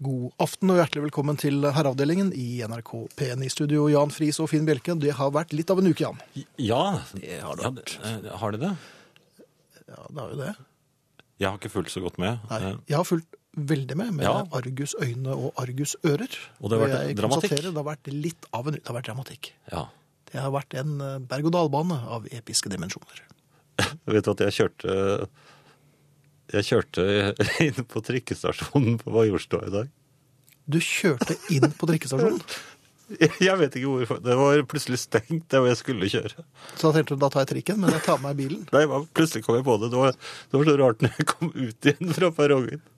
God aften og hjertelig velkommen til Herreavdelingen i NRK P1 i studio. Jan Friis og Finn Bjelke. Det har vært litt av en uke, Jan. Ja, Det har det vært. Ja, har det det? Ja, det har jo det. Jeg har ikke fulgt så godt med. Nei, Eh, jeg har fulgt veldig med med Ja. Argus øyne og Argus ører. Og det har vært jeg dramatikk. Det har vært litt av en Det har vært dramatikk. Ja. Det har vært en eh, berg-og-dal-bane av episke dimensjoner. Vet du at jeg kjørte Jeg kjørte inn på trikkestasjonen på Majorstua i dag. Du kjørte inn på drikkestasjonen, Jeg vet ikke hvorfor. Det var plutselig stengt der var jeg skulle kjøre. så da tenkte du da tar jeg trikken, men jeg tar med meg bilen. Nei, hva- plutselig kom jeg på det. Det var, det var så rart når jeg kom ut igjen fra perrongen.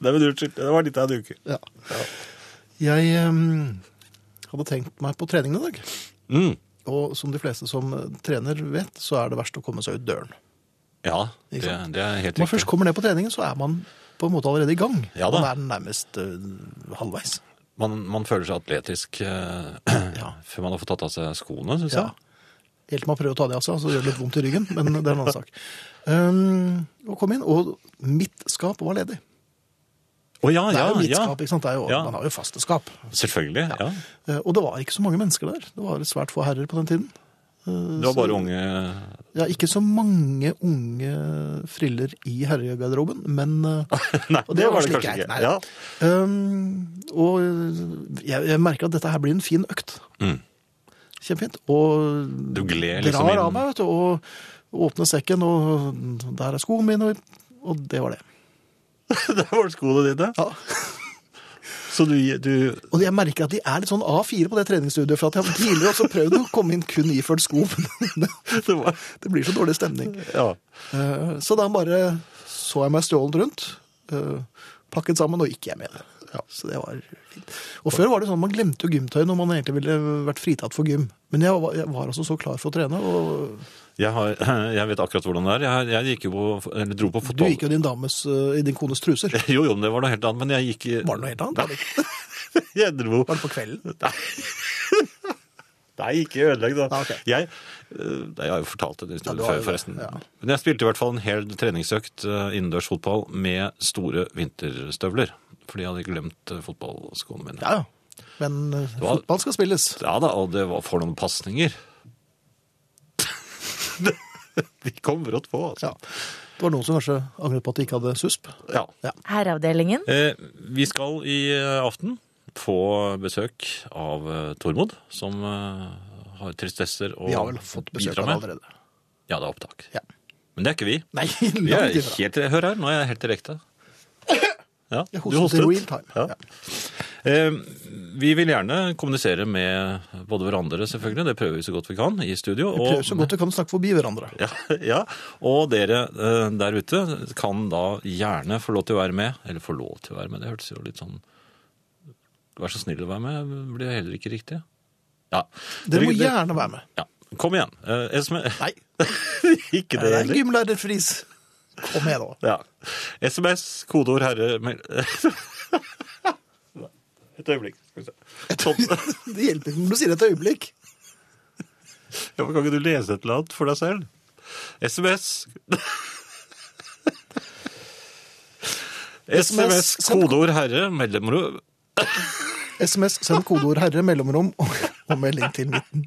Nei, men unnskyld. Det var litt av en uke. Ja. Jeg um, hadde tenkt meg på trening i dag. Mm. Og som de fleste som trener vet, så er det verst å komme seg ut døren. Ja, det, det er helt Når man først kommer ned på treningen, så er man på en måte allerede i gang. Ja da. Man er nærmest uh, halvveis. Man, man føler seg atletisk uh, Ja. før man har fått tatt av seg skoene, syns Ja. jeg. Helt til man prøver å ta det av seg, så gjør det litt vondt i ryggen, men det er en annen sak. Um, og kom inn, og mitt skap var ledig. Å ja, Det ja, er jo mitt skap, ikke sant? Det jo, Ja. Man har jo faste skap. Selvfølgelig. ja. Eh, og det var ikke så mange mennesker der. Det var svært få herrer på den tiden. Det var bare unge Ja, ikke så mange unge friller i herregarderoben, men eh, Nei, Og det var slik kanskje ikke. Ja. Um, og jeg, jeg merker at dette her blir en fin økt. Mm. Kjempefint. Og Du gled drar liksom inn av meg, vet du, og åpner sekken, og der er skoene mine, og, og det var det. Der var det skoene dine. Ja. Så du, du Og jeg merker at de er litt sånn A4 på det treningsstudioet, for at jeg har tidligere også prøvd å komme inn kun iført sko, men det var, det blir så dårlig stemning. Ja. Eh, Så da bare så jeg meg stjålet rundt, eh, pakket sammen og gikk hjem igjen. Så det var fint. Og før var det sånn man glemte jo gymtøy når man egentlig ville vært fritatt for gym. Men jeg var, jeg var altså så klar for å trene, og Jeg, har, jeg vet akkurat hvordan det er. Jeg, jeg gikk jo på, eller dro på du gikk jo i din dames, eh, i din kones truser. Jo, jo, men det var noe helt annet. Men jeg gikk Var det noe helt annet? Det, Jeg dro var det på kvelden? Nei, ikke ødelegg, da. Ah, okay. Jeg, eh, jeg har jo fortalt det historien før, forresten. ja. Men jeg spilte i hvert fall en hel treningsøkt eh, innendørs fotball med store vinterstøvler. Fordi jeg hadde glemt fotballskoene mine. Ja, ja. Men var- fotball skal spilles. Ja da, og det var for noen pasninger. De kom brått på, altså. Ja. Det var noen som kanskje angret på at de ikke hadde susp. Ja. Herreavdelingen. Eh, vi skal i eh, aften få besøk av eh, Tormod, som eh, har tristesser å bidra med. Vi har vel fått besøk av allerede. Ja, det er opptak. Ja. Men det er ikke vi. Nei, Vi er helt, hør her, nå er jeg helt direkte. Ja, Jeg du hostet i real time. Ja. Eh, vi vil gjerne kommunisere med både hverandre, selvfølgelig. Det prøver vi så godt vi kan i studio. Vi prøver så godt vi kan snakke forbi hverandre. Ja, ja, og dere eh, der ute kan da gjerne få lov til å være med. Eller få lov til å være med, det hørtes jo litt sånn Vær så snill å være med, blir heller ikke riktig. Ja. Dere må gjerne være med. Ja. Kom igjen. Eh, Nei, ikke det er heller. gymlærer Friis. Kom med, da. Ja. SMS, kodeord herre Et øyeblikk. Skal vi se. Sånn. Det hjelper ikke når du sier et øyeblikk. Ja, men kan ikke du lese et eller annet for deg selv? SMS SMS, kodeord herre, mellomrom SMS, send kodeord 'herre', mellomrom og, melding til 19...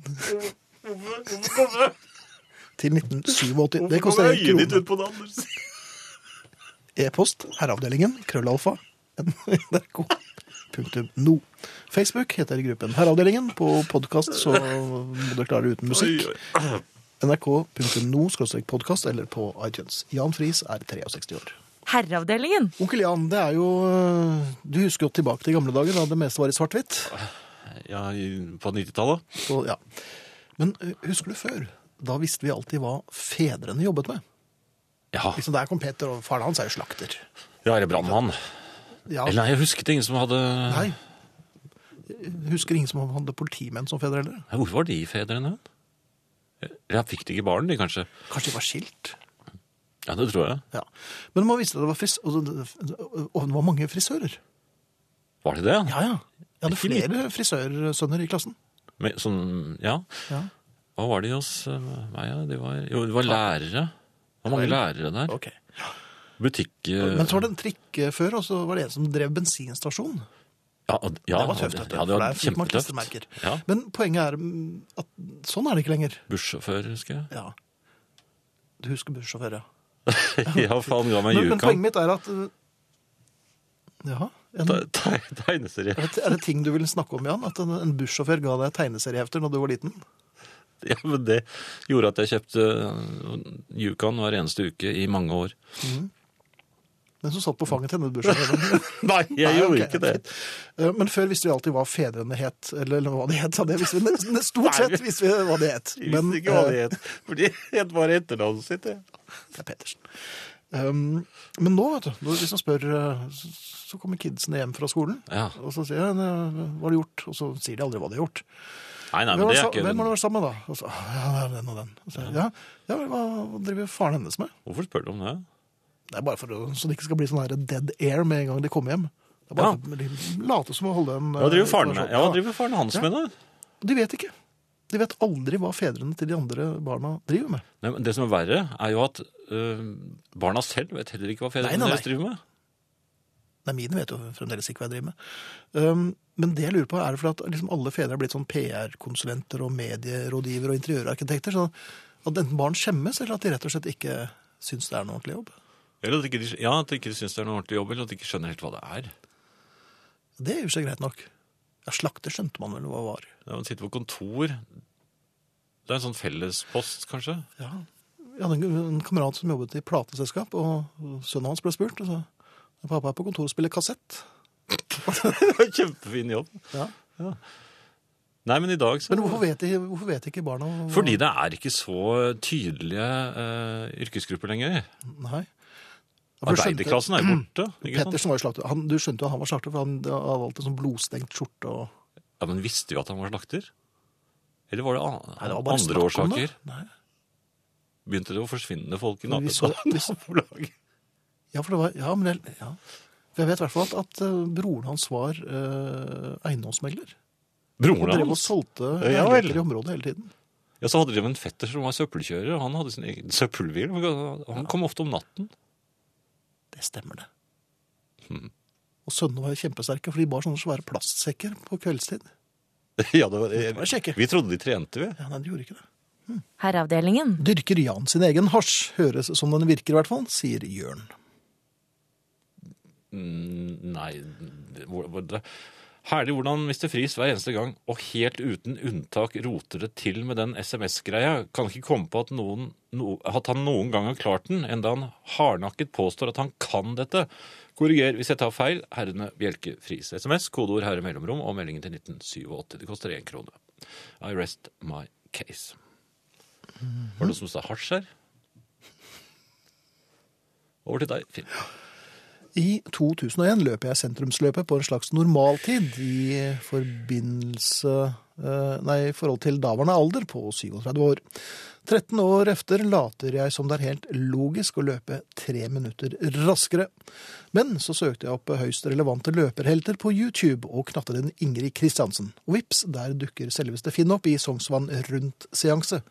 Til 1987. Det koster en krone. E-post, herreavdelingen, krøllalfa, nrk.no. Facebook heter gruppen Herreavdelingen. På podkast så må du klare uten musikk. Nrk.no podkast eller på iTunes. Jan Friis er 63 år. Herreavdelingen. Onkel Jan, det er jo øh, Du husker jo tilbake til gamle dager da det meste var i svart-hvitt. Ja, på 90-tallet. Ja. Men øh, husker du før? Da visste vi alltid hva fedrene jobbet med. Ja, Liksom Der kom Peter, og faren hans er jo slakter. ja eller brannmann. Ja, Eller nei, jeg husket ingen som hadde Nei. Jeg Husker ingen som hadde politimenn som fedre heller? Nei, Hvorfor var de fedrene? Ja, fikk de ikke barn, de kanskje? Kanskje de var skilt? Ja, det tror jeg. Ja. Men man visste at det var, fris og det og det var mange frisører. Var det det? Ja, ja. Jeg hadde flere frisørsønner i klassen. Men, sånn, ja. Ja. Hva var de hos eh, meg? Ja? De var, jo, de var lærere. Det var mange lærere der. Ok. Butikk... eh, Men så var det en trikk eh, før, og så var det en som drev bensinstasjon. ja, ja, det var tøft, vet. Ja, det for der fikk man. Ja, Men poenget er mm, at sånn er det ikke lenger. bussjåfør, husker jeg. Ja. Du husker bussjåfør, ja. Ja, faen, ga meg Men, men poenget mitt er at uh, Jaha. En, Te- te- Tegneserie. er, det, ting du vil snakke om, Jan? At en, en bussjåfør ga deg tegneseriehefter når du var liten? Ja, men det gjorde at jeg kjøpte Yukon hver eneste uke i mange år. Den som satt på fanget til henne, bussjåføren. Nei, jeg Nei, gjorde okay. ikke det. Uh, Men før visste vi alltid hva fedrene het, eller, hva de het. Det visste vi men stort sett visste vi hva de het. Jeg visste ikke hva det het, for de het bare etternavnet sitt. eh, det er Pettersen. Um, men nå, vet du, hvis man spør, uh, så- kommer kidsene hjem fra skolen, Ja. og så sier jeg, "Uh, hva har du gjort? Og så sier de aldri hva de har gjort. Nei, nei, men det er ikke Hvem har du vært sammen med, da? Og så, ja, den og den. Og så, ja, ja, hva driver faren hennes med? Hvorfor spør du om det? Det er bare for å, så det ikke skal bli sånn her dead air med en gang de kommer hjem. Det er bare for de late som å holde en Hva driver eh, faren med? Ja, hva driver faren hans med, da? De vet ikke. De vet aldri hva fedrene til de andre barna driver med. Nei, men det som er verre, er jo at øh, barna selv vet heller ikke hva fedrene nei, nei. deres driver med. Nei, mine vet jo fremdeles ikke hva jeg driver med. Um, men det jeg lurer på, er fordi at liksom alle fedre er blitt sånn PR-konsulenter og medierådgivere og interiørarkitekter. Så at enten barn skjemmes, eller at de rett og slett ikke syns det er noe ordentlig jobb. Eller at de ikke, ja, at de ikke syns det er noe ordentlig jobb, eller at de ikke skjønner helt hva det er. Det er jo ikke greit nok. Ja, Slakter skjønte man vel hva det var. Ja, man sitter på kontor. Det er en sånn fellespost, kanskje. Ja. Jeg hadde en, en kamerat som jobbet i plateselskap, og sønnen hans ble spurt. og så Pappa er på kontoret og spiller kassett. Kjempefin jobb. Ja. Nei, men i dag så Men hvorfor vet, de, hvorfor vet ikke barna Fordi det er ikke så tydelige uh, yrkesgrupper lenger. Nei. Ja, for du skjønte- Arbeiderklassen er jo borte. ikke? Pettersen var jo slakter. Han, du skjønte jo at han var slakter, for han hadde alltid sånn blodstengt skjorte. og... Ja, Men visste vi at han var slakter? Eller var det, an Nei, det var bare andre snakk om årsaker? Nei. Begynte det å forsvinne folk i Men vi så- nabolaget? Ja, for det var, ja, men jeg, ja. For jeg vet i hvert fall at, at eh, broren hans var eh, eiendomsmegler. Og Broren drev og hans? solgte Ja vel. leiligheter i området hele tiden. Ja, så hadde de en fetter som var søppelkjører. Han hadde sin egen søppelbil. Han kom ofte om natten. Det stemmer, det. Mm. Og sønnene var jo kjempesterke, for de bar sånne svære plastsekker på kveldstid. Ja, det var, det var kjekke. Vi trodde de trente, vi. Ja, nei, de gjorde ikke det. Herreavdelingen. Dyrker Jan sin egen hasj, høres som den virker i hvert fall, sier Jørn. Mm, Nei hvor- hvor- det- Herlig hvordan Mr. Friis hver eneste gang, og helt uten unntak, roter det til med den SMS-greia. Kan ikke komme på at, noen, no, at han noen gang har klart den, enda han hardnakket påstår at han kan dette. Korriger hvis jeg tar feil. Herrene Bjelke Friis. SMS, kodeord herre mellomrom og meldingen til 1987. Det koster én krone. I rest my case. Var det noe som sa hasj her? Over til deg, Finn. I 2001 løp jeg sentrumsløpet på en slags normaltid i forbindelse eh, Nei, i forhold til daværende alder på 37 år. 13 år efter later jeg som det er helt logisk å løpe tre minutter raskere. Men så søkte jeg opp høyst relevante løperhelter på YouTube og knattet inn Ingrid Kristiansen. Og vips, der dukker selveste Finn opp i Sognsvann Rundt-seanse.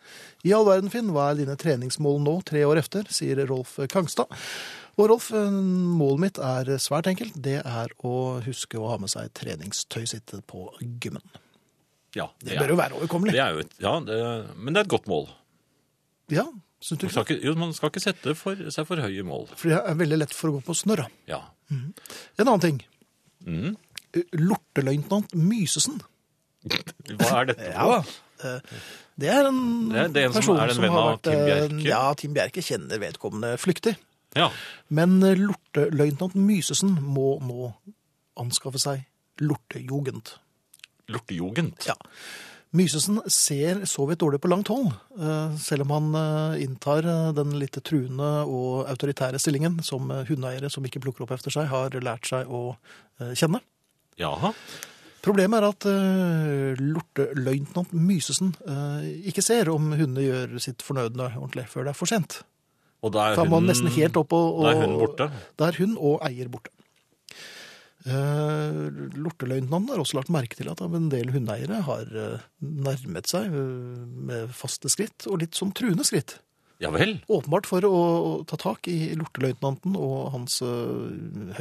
I all verden, Finn, hva er dine treningsmål nå, tre år efter, sier Rolf Kangstad. Og Rolf, eh, målet mitt er svært enkelt. Det er å huske å ha med seg treningstøy sitt på gymmen. Ja, Det bør jo være overkommelig. Det er jo et, ja, det, men det er et godt mål. Ja, syns du Man skal ikke, jo, man skal ikke sette for, seg for høye mål. For det er veldig lett for å gå på snørra. Ja. En annen ting. Mm. Lorteløytnant Mysesen. Hva er dette Ja da. Eh, Det er en Det er- det er en som er en som venn har av vært Tim eh, Bjerke. Ja, Tim Bjerke kjenner vedkommende flyktig. Ja. Men eh, lorteløytnant Mysesen må nå anskaffe seg lortejugend. Lortejugend. Ja. Mysesen ser så vidt dårlig på langt hold, eh, selv om han eh, inntar den litt truende og autoritære stillingen som hundeeiere som ikke plukker opp efter seg, har lært seg å kjenne. Jaha. Problemet er at uh, lorteløytnant Mysesen ikke ser om hundene gjør sitt fornødne ordentlig før det er for sent. Og da er hun, nesten helt opp og, og da er hun borte. Da er hun og eier borte. Uh, Lorteløytnanten har også lagt merke til at en del hundeeiere har uh, nærmet seg uh, med faste skritt og litt sånn truende skritt. Ja vel. Åpenbart for å, å ta tak i lorteløytnanten og hans uh,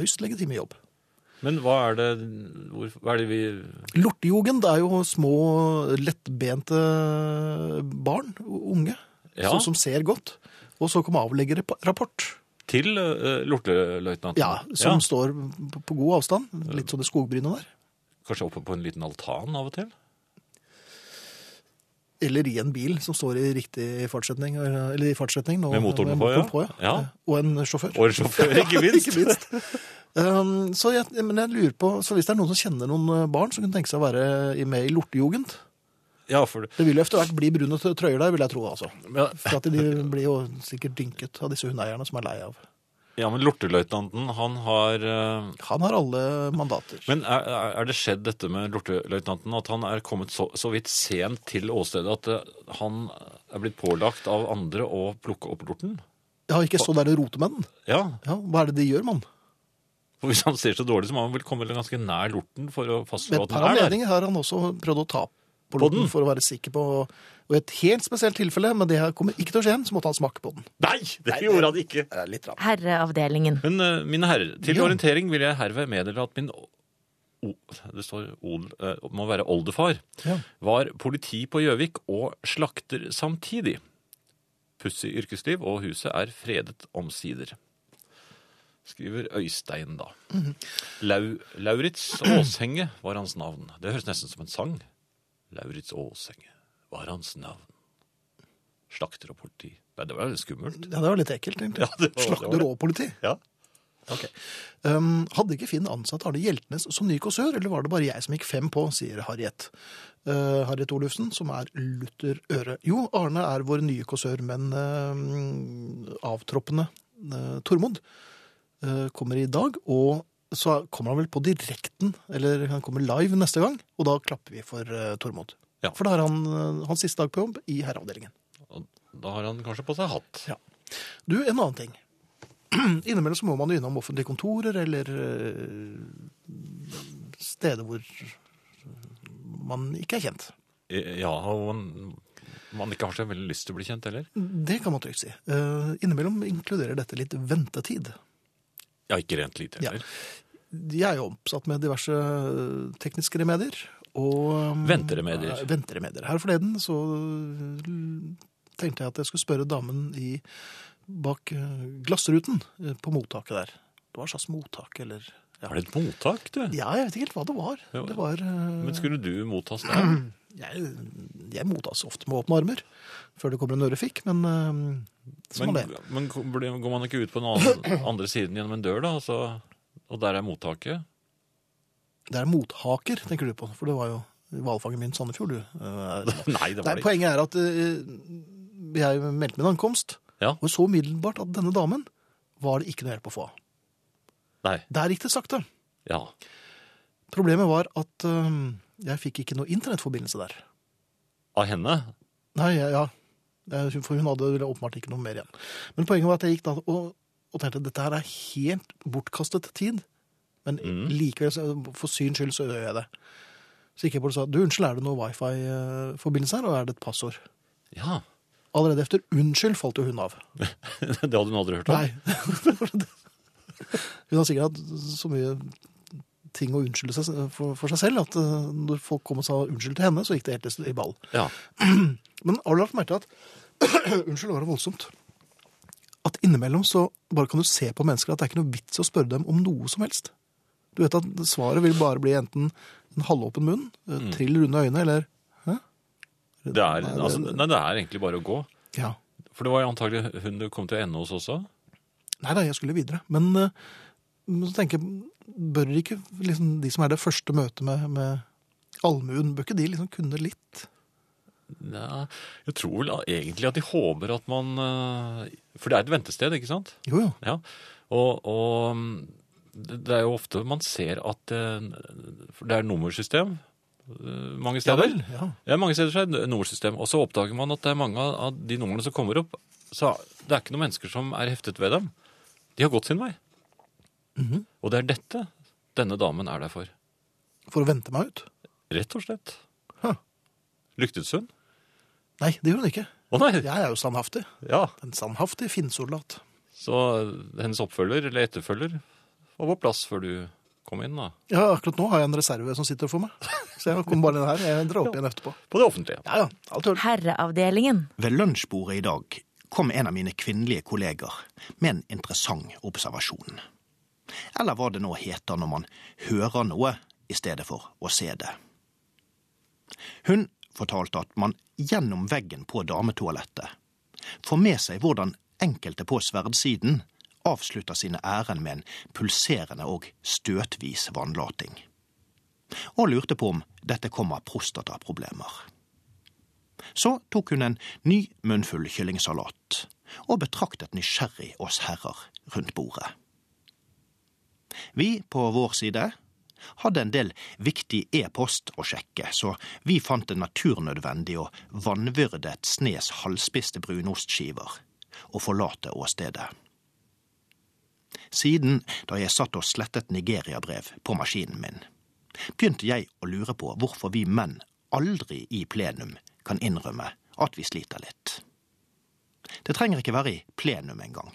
høyst legitime jobb. Men hva er det hvor, Hva er det vi Lortejugend er jo små, lettbente barn, unge, Ja. som, som ser godt. Og så kommer avlegger rap- rapport. Til uh, lorteløytnanten? Ja, som står på, på god avstand. Litt sånn i skogbrynet der. Kanskje oppe på en liten altan av og til? Eller i en bil som står i riktig fartsretning. Eller i fartsretning. nå- Med motoren på, ja. Ja. Og en sjåfør. Og en sjåfør, ikke minst. ikke minst. Um, så jeg, men jeg lurer på, så hvis det er noen som kjenner noen barn som kunne tenke seg å være med i lortejugend Ja, for Det vil jo etter hvert bli brune trøyer der, vil jeg tro. altså. Ja. For at de blir jo sikkert dynket av disse hundeeierne som er lei av. Ja, men lorteløytnanten, han har uh... Han har alle mandater. Men er, er det skjedd dette med lorteløytnanten, at han er kommet så, så vidt sent til åstedet at eh, han er blitt pålagt av andre å plukke opp lorten? Ja, ikke stå der og rote med den. Ja, Ja, Hva er det de gjør, mann? for hvis han ser så dårlig, så må han vel komme ganske nær lorten for å Ved fastslå et at den er der. anledninger har han også prøvd å ta på lorten den? for å være sikker på Og i et helt spesielt tilfelle, men det kommer ikke til å skje igjen, så måtte han smake på den. Nei, det gjorde han ikke! Litt rann. Herreavdelingen. Men eh, mine herrer, til Ja. orientering vil jeg herved meddele at min o, det står odel, eh, må være oldefar, Ja. var politi på Gjøvik og slakter samtidig. Pussig yrkesliv, og huset er fredet omsider. Skriver Øystein, da. Lau, Lauritz Åshenge var hans navn. Det høres nesten som en sang. Lauritz Åshenge var hans navn. Slakter og politi. Nei, det var litt skummelt. Ja, det var litt ekkelt, egentlig. Ja, det var- Slakter og politi. Ja. Ok. Um, hadde ikke Finn ansatt Arne Hjeltnes som ny kåsør, eller var det bare jeg som gikk fem på, sier Harriet. Uh, Harriet Olufsen, som er lutter øre. Jo, Arne er vår nye kåsør, men uh, avtroppende uh, Tormod uh, kommer i dag, og så kommer han vel på direkten, eller han kommer live neste gang, og da klapper vi for uh, Tormod. Ja. For da har han uh, hans siste dag på jobb i herreavdelingen. Og da har han kanskje på seg hatt. Ja. Du, en annen ting. Innimellom så må man jo innom offentlige kontorer eller uh, steder hvor man ikke er kjent. Ja, og man, man ikke har så veldig lyst til å bli kjent heller. Det kan man trygt si. Uh, innimellom inkluderer dette litt ventetid. Ja, ikke rent lite Ja. Jeg er jo oppsatt med diverse tekniske remedier. Og Venteremedier. eh, venteremedier. Her forleden så tenkte jeg at jeg skulle spørre damen i, bak eh, glassruten eh, på mottaket der. Det var et slags mottak, eller ja. Var det et mottak, du? Ja, jeg vet ikke helt hva det var. Jo. Det var eh, Men skulle du mottas der? jeg, jeg mottas ofte med åpne armer før det kommer en ørefik, men eh, sånn Men, var det. men går man ikke ut på den andre, andre siden gjennom en dør, da? Altså, og der er mottaket? Det er mothaker, tenker du på, for det var jo hvalfangen min Sandefjord, du. Nei, det Nei, var det ikke. poenget er at uh, jeg meldte min ankomst, Ja. og så umiddelbart at denne damen var det ikke noe hjelp å få. Nei. Der gikk det sakte. Ja. Problemet var at uh, jeg fikk ikke noe internettforbindelse der. Av henne? Nei, ja. Eh, For hun hadde åpenbart ikke noe mer igjen. Men poenget var at jeg gikk da og, og tenkte dette her er helt bortkastet tid. Men Mm. likevel, for syns skyld, så gjør jeg det. Så gikk jeg bort og sa du, unnskyld, er det noe wifi-forbindelse her, og er det et passord? Ja. Allerede efter unnskyld falt jo hun av. Det hadde hun aldri hørt om. Nei. hun har sikkert hatt så mye ting å unnskylde seg for, for seg selv, at eh, når folk kom og sa unnskyld til henne, så gikk det helt i ball. Ja. Men merke til at Unnskyld, var voldsomt. At innimellom så bare kan du se på mennesker at det er ikke noe vits å spørre dem om noe som helst. Du vet at svaret vil bare bli enten en halvåpen munn, mm. trill runde øyne, eller Hæ? Det er, altså, nei, det er egentlig bare å gå. Ja. For det var antagelig hun du kom til å ende hos også. Nei da, jeg skulle videre. Men, eh, men så tenker jeg, bør ikke liksom, de som er det første møtet med, med allmuen, bør ikke de liksom kunne litt? Ja, jeg tror vel egentlig at de håper at man eh, For det er et ventested, ikke sant? Jo, jo. Ja. Og, og mm, det er jo ofte man ser at eh, det er nummersystem mange steder. Ja vel, ja. Ja, mange steder så er det nummersystem. Og så oppdager man at det er mange av de numrene som kommer opp, så det er ikke noen mennesker som er heftet ved dem. De har gått sin vei. Mhm. Og det er dette denne damen er der for. For å vente meg ut? Rett og slett. Huh. Lyktes hun? Nei, det gjør hun ikke. Å nei! Jeg er jo standhaftig. Ja, En standhaftig finnsoldat. så hennes oppfølger, eller etterfølger, var på plass før du kom inn da. Ja, akkurat nå har jeg en reserve som sitter for meg. Så jeg kommer bare inn her. Jeg drar opp igjen etterpå. På det offentlige. Ja, ja. Alt hører. Herreavdelingen. Ved lunsjbordet i dag kom en av mine kvinnelige kolleger med en interessant observasjon. Eller hva det nå heter når man hører noe i stedet for å se det. Hun fortalte at man gjennom veggen på dametoalettet får med seg hvordan enkelte på sverdsiden avslutter sine ærend med en pulserende og støtvis vannlating. Og lurte på om dette kom av prostataproblemer. Så tok hun en ny munnfull kyllingsalat og betraktet nysgjerrig oss herrer rundt bordet. Vi på vår side hadde en del viktig e-post å sjekke, så vi fant det naturnødvendig å vanvyrde et snes halvspiste brunostskiver og forlate åstedet. Siden da jeg satt og slettet Nigeria-brev på maskinen min, begynte jeg å lure på hvorfor vi menn aldri i plenum kan innrømme at vi sliter litt. Det trenger ikke være i plenum engang.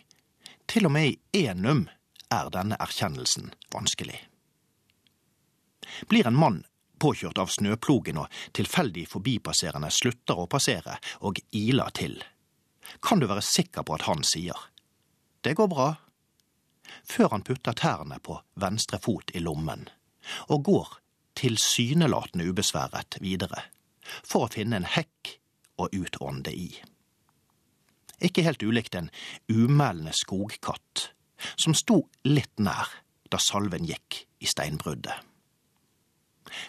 Til og med i enum er denne erkjennelsen vanskelig. Blir en mann påkjørt av snøplogen og tilfeldig forbipasserende slutter å passere og iler til, kan du være sikker på at han sier det går bra, før han putter tærne på venstre fot i lommen og går tilsynelatende ubesværet videre for å finne en hekk å utånde i. Ikke helt ulikt en umælende skogkatt som sto litt nær da salven gikk i steinbruddet.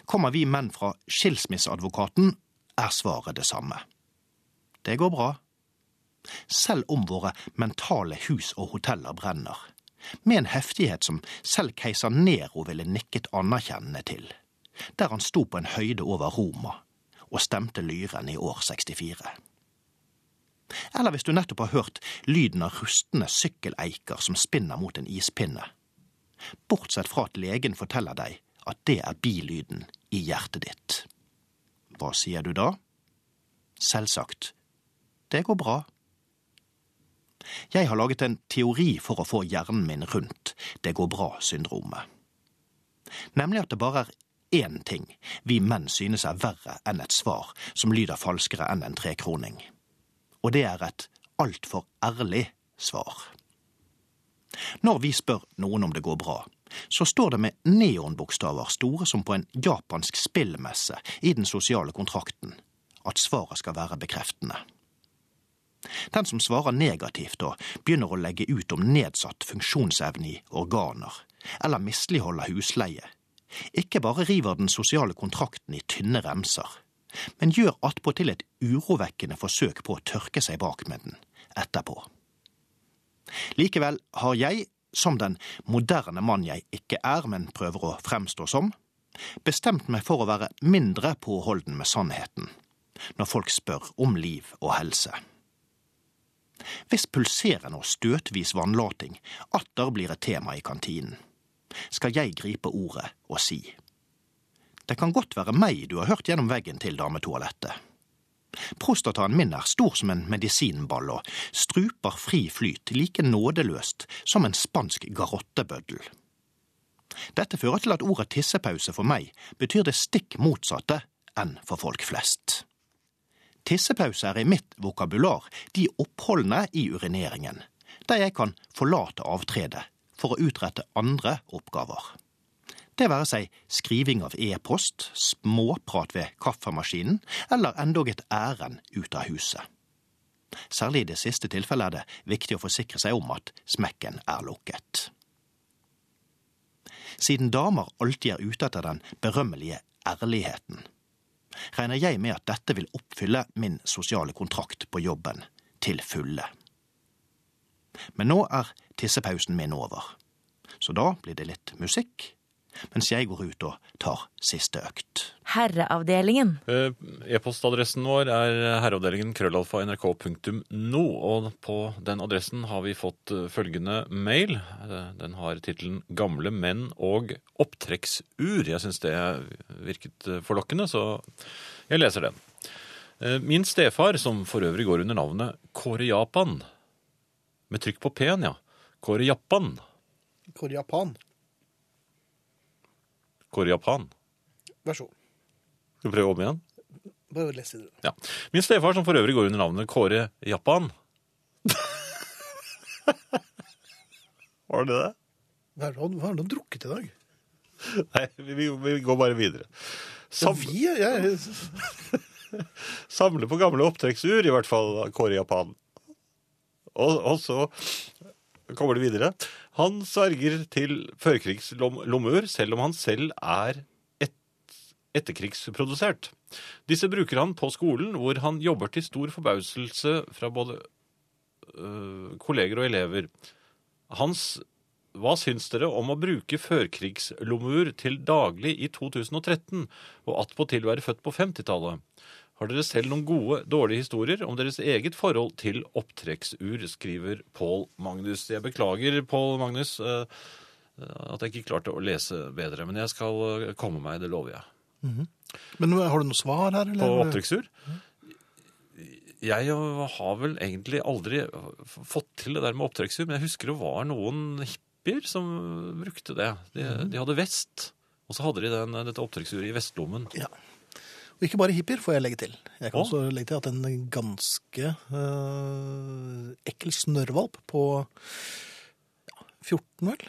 Kommer vi menn fra skilsmisseadvokaten, er svaret det samme. Det går bra. Selv om våre mentale hus og hoteller brenner, med en heftighet som selv keiser Nero ville nikket anerkjennende til, der han sto på en høyde over Roma og stemte lyren i år 64. Eller hvis du nettopp har hørt lyden av rustne sykkeleiker som spinner mot en ispinne, bortsett fra at legen forteller deg at det er bilyden i hjertet ditt. Hva sier du da? Selvsagt, det går bra. Jeg har laget en teori for å få hjernen min rundt det går bra-syndromet. Nemlig at det bare er én ting vi menn synes er verre enn et svar som lyder falskere enn en trekroning. Og det er et altfor ærlig svar. Når vi spør noen om det går bra, så står det med neonbokstaver store som på en japansk spillmesse i den sosiale kontrakten at svaret skal være bekreftende. Den som svarer negativt og begynner å legge ut om nedsatt funksjonsevne i organer, eller misligholder husleie, ikke bare river den sosiale kontrakten i tynne remser, men gjør attpåtil et urovekkende forsøk på å tørke seg bak med den etterpå. Likevel har jeg, som den moderne mann jeg ikke er, men prøver å fremstå som, bestemt meg for å være mindre påholden med sannheten når folk spør om liv og helse. Hvis pulserende og støtvis vannlating atter blir et tema i kantinen, skal jeg gripe ordet og si det kan godt være meg du har hørt gjennom veggen til dametoalettet. Prostataen min er stor som en medisinball og struper fri flyt like nådeløst som en spansk garottebøddel. Dette fører til at ordet tissepause for meg betyr det stikk motsatte enn for folk flest. Tissepause er i mitt vokabular de oppholdene i urineringen, der jeg kan forlate avtredet for å utrette andre oppgaver. Det være seg skriving av e-post, småprat ved kaffemaskinen eller endog et ærend ut av huset. Særlig i det siste tilfellet er det viktig å forsikre seg om at smekken er lukket. Siden damer alltid er ute etter den berømmelige ærligheten, regner jeg med at dette vil oppfylle min sosiale kontrakt på jobben til fulle. Men nå er tissepausen min over, så da blir det litt musikk mens jeg går ut og tar siste økt. Herreavdelingen. Eh, E-postadressen vår er herreavdelingen krøllalfa nrk.no, og på den adressen har vi fått eh, følgende mail. Eh, Den har tittelen 'Gamle menn og opptrekksur'. Jeg syns det virket forlokkende, så jeg leser den. Eh, Min stefar, som for øvrig går under navnet Kåre Japan, med trykk på P-en, ja. Kåre Japan. Kåre Japan. Kåre Japan. Vær så god. Skal vi prøve om igjen? Bare les videre. Ja. Min stefar, som for øvrig går under navnet Kåre Japan. Var det det? Hva har drukket i dag? Nei, vi, vi, vi går bare videre. Ja, Sam, vi, jeg, samle på gamle opptrekksur, i hvert fall Kåre Japan. Og, og så kommer det videre. Han sverger til førkrigslomur, selv om han selv er et, etterkrigsprodusert. Disse bruker han på skolen, hvor han jobber til stor forbauselse fra både øh, kolleger og elever. Hans hva syns dere om å bruke førkrigslomur til daglig i 2013, og attpåtil være født på 50-tallet? Har dere selv noen gode, dårlige historier om deres eget forhold til opptrekksur, skriver Pål Magnus. Jeg beklager, Pål Magnus, eh, at jeg ikke klarte å lese bedre, men jeg skal eh, komme meg, det lover jeg. Men har du noe svar her? Eller? På opptrekksur? Jeg har vel egentlig aldri fått til det der med opptrekksur, men jeg husker det var noen hippier som brukte det. De, de hadde vest, og så hadde de den, dette opptrekksuret i vestlommen. Ja. Og ikke bare hippier, får jeg legge til. Jeg kan Å? også legge til at en ganske øh, ekkel snørrvalp på ja, 14, vel?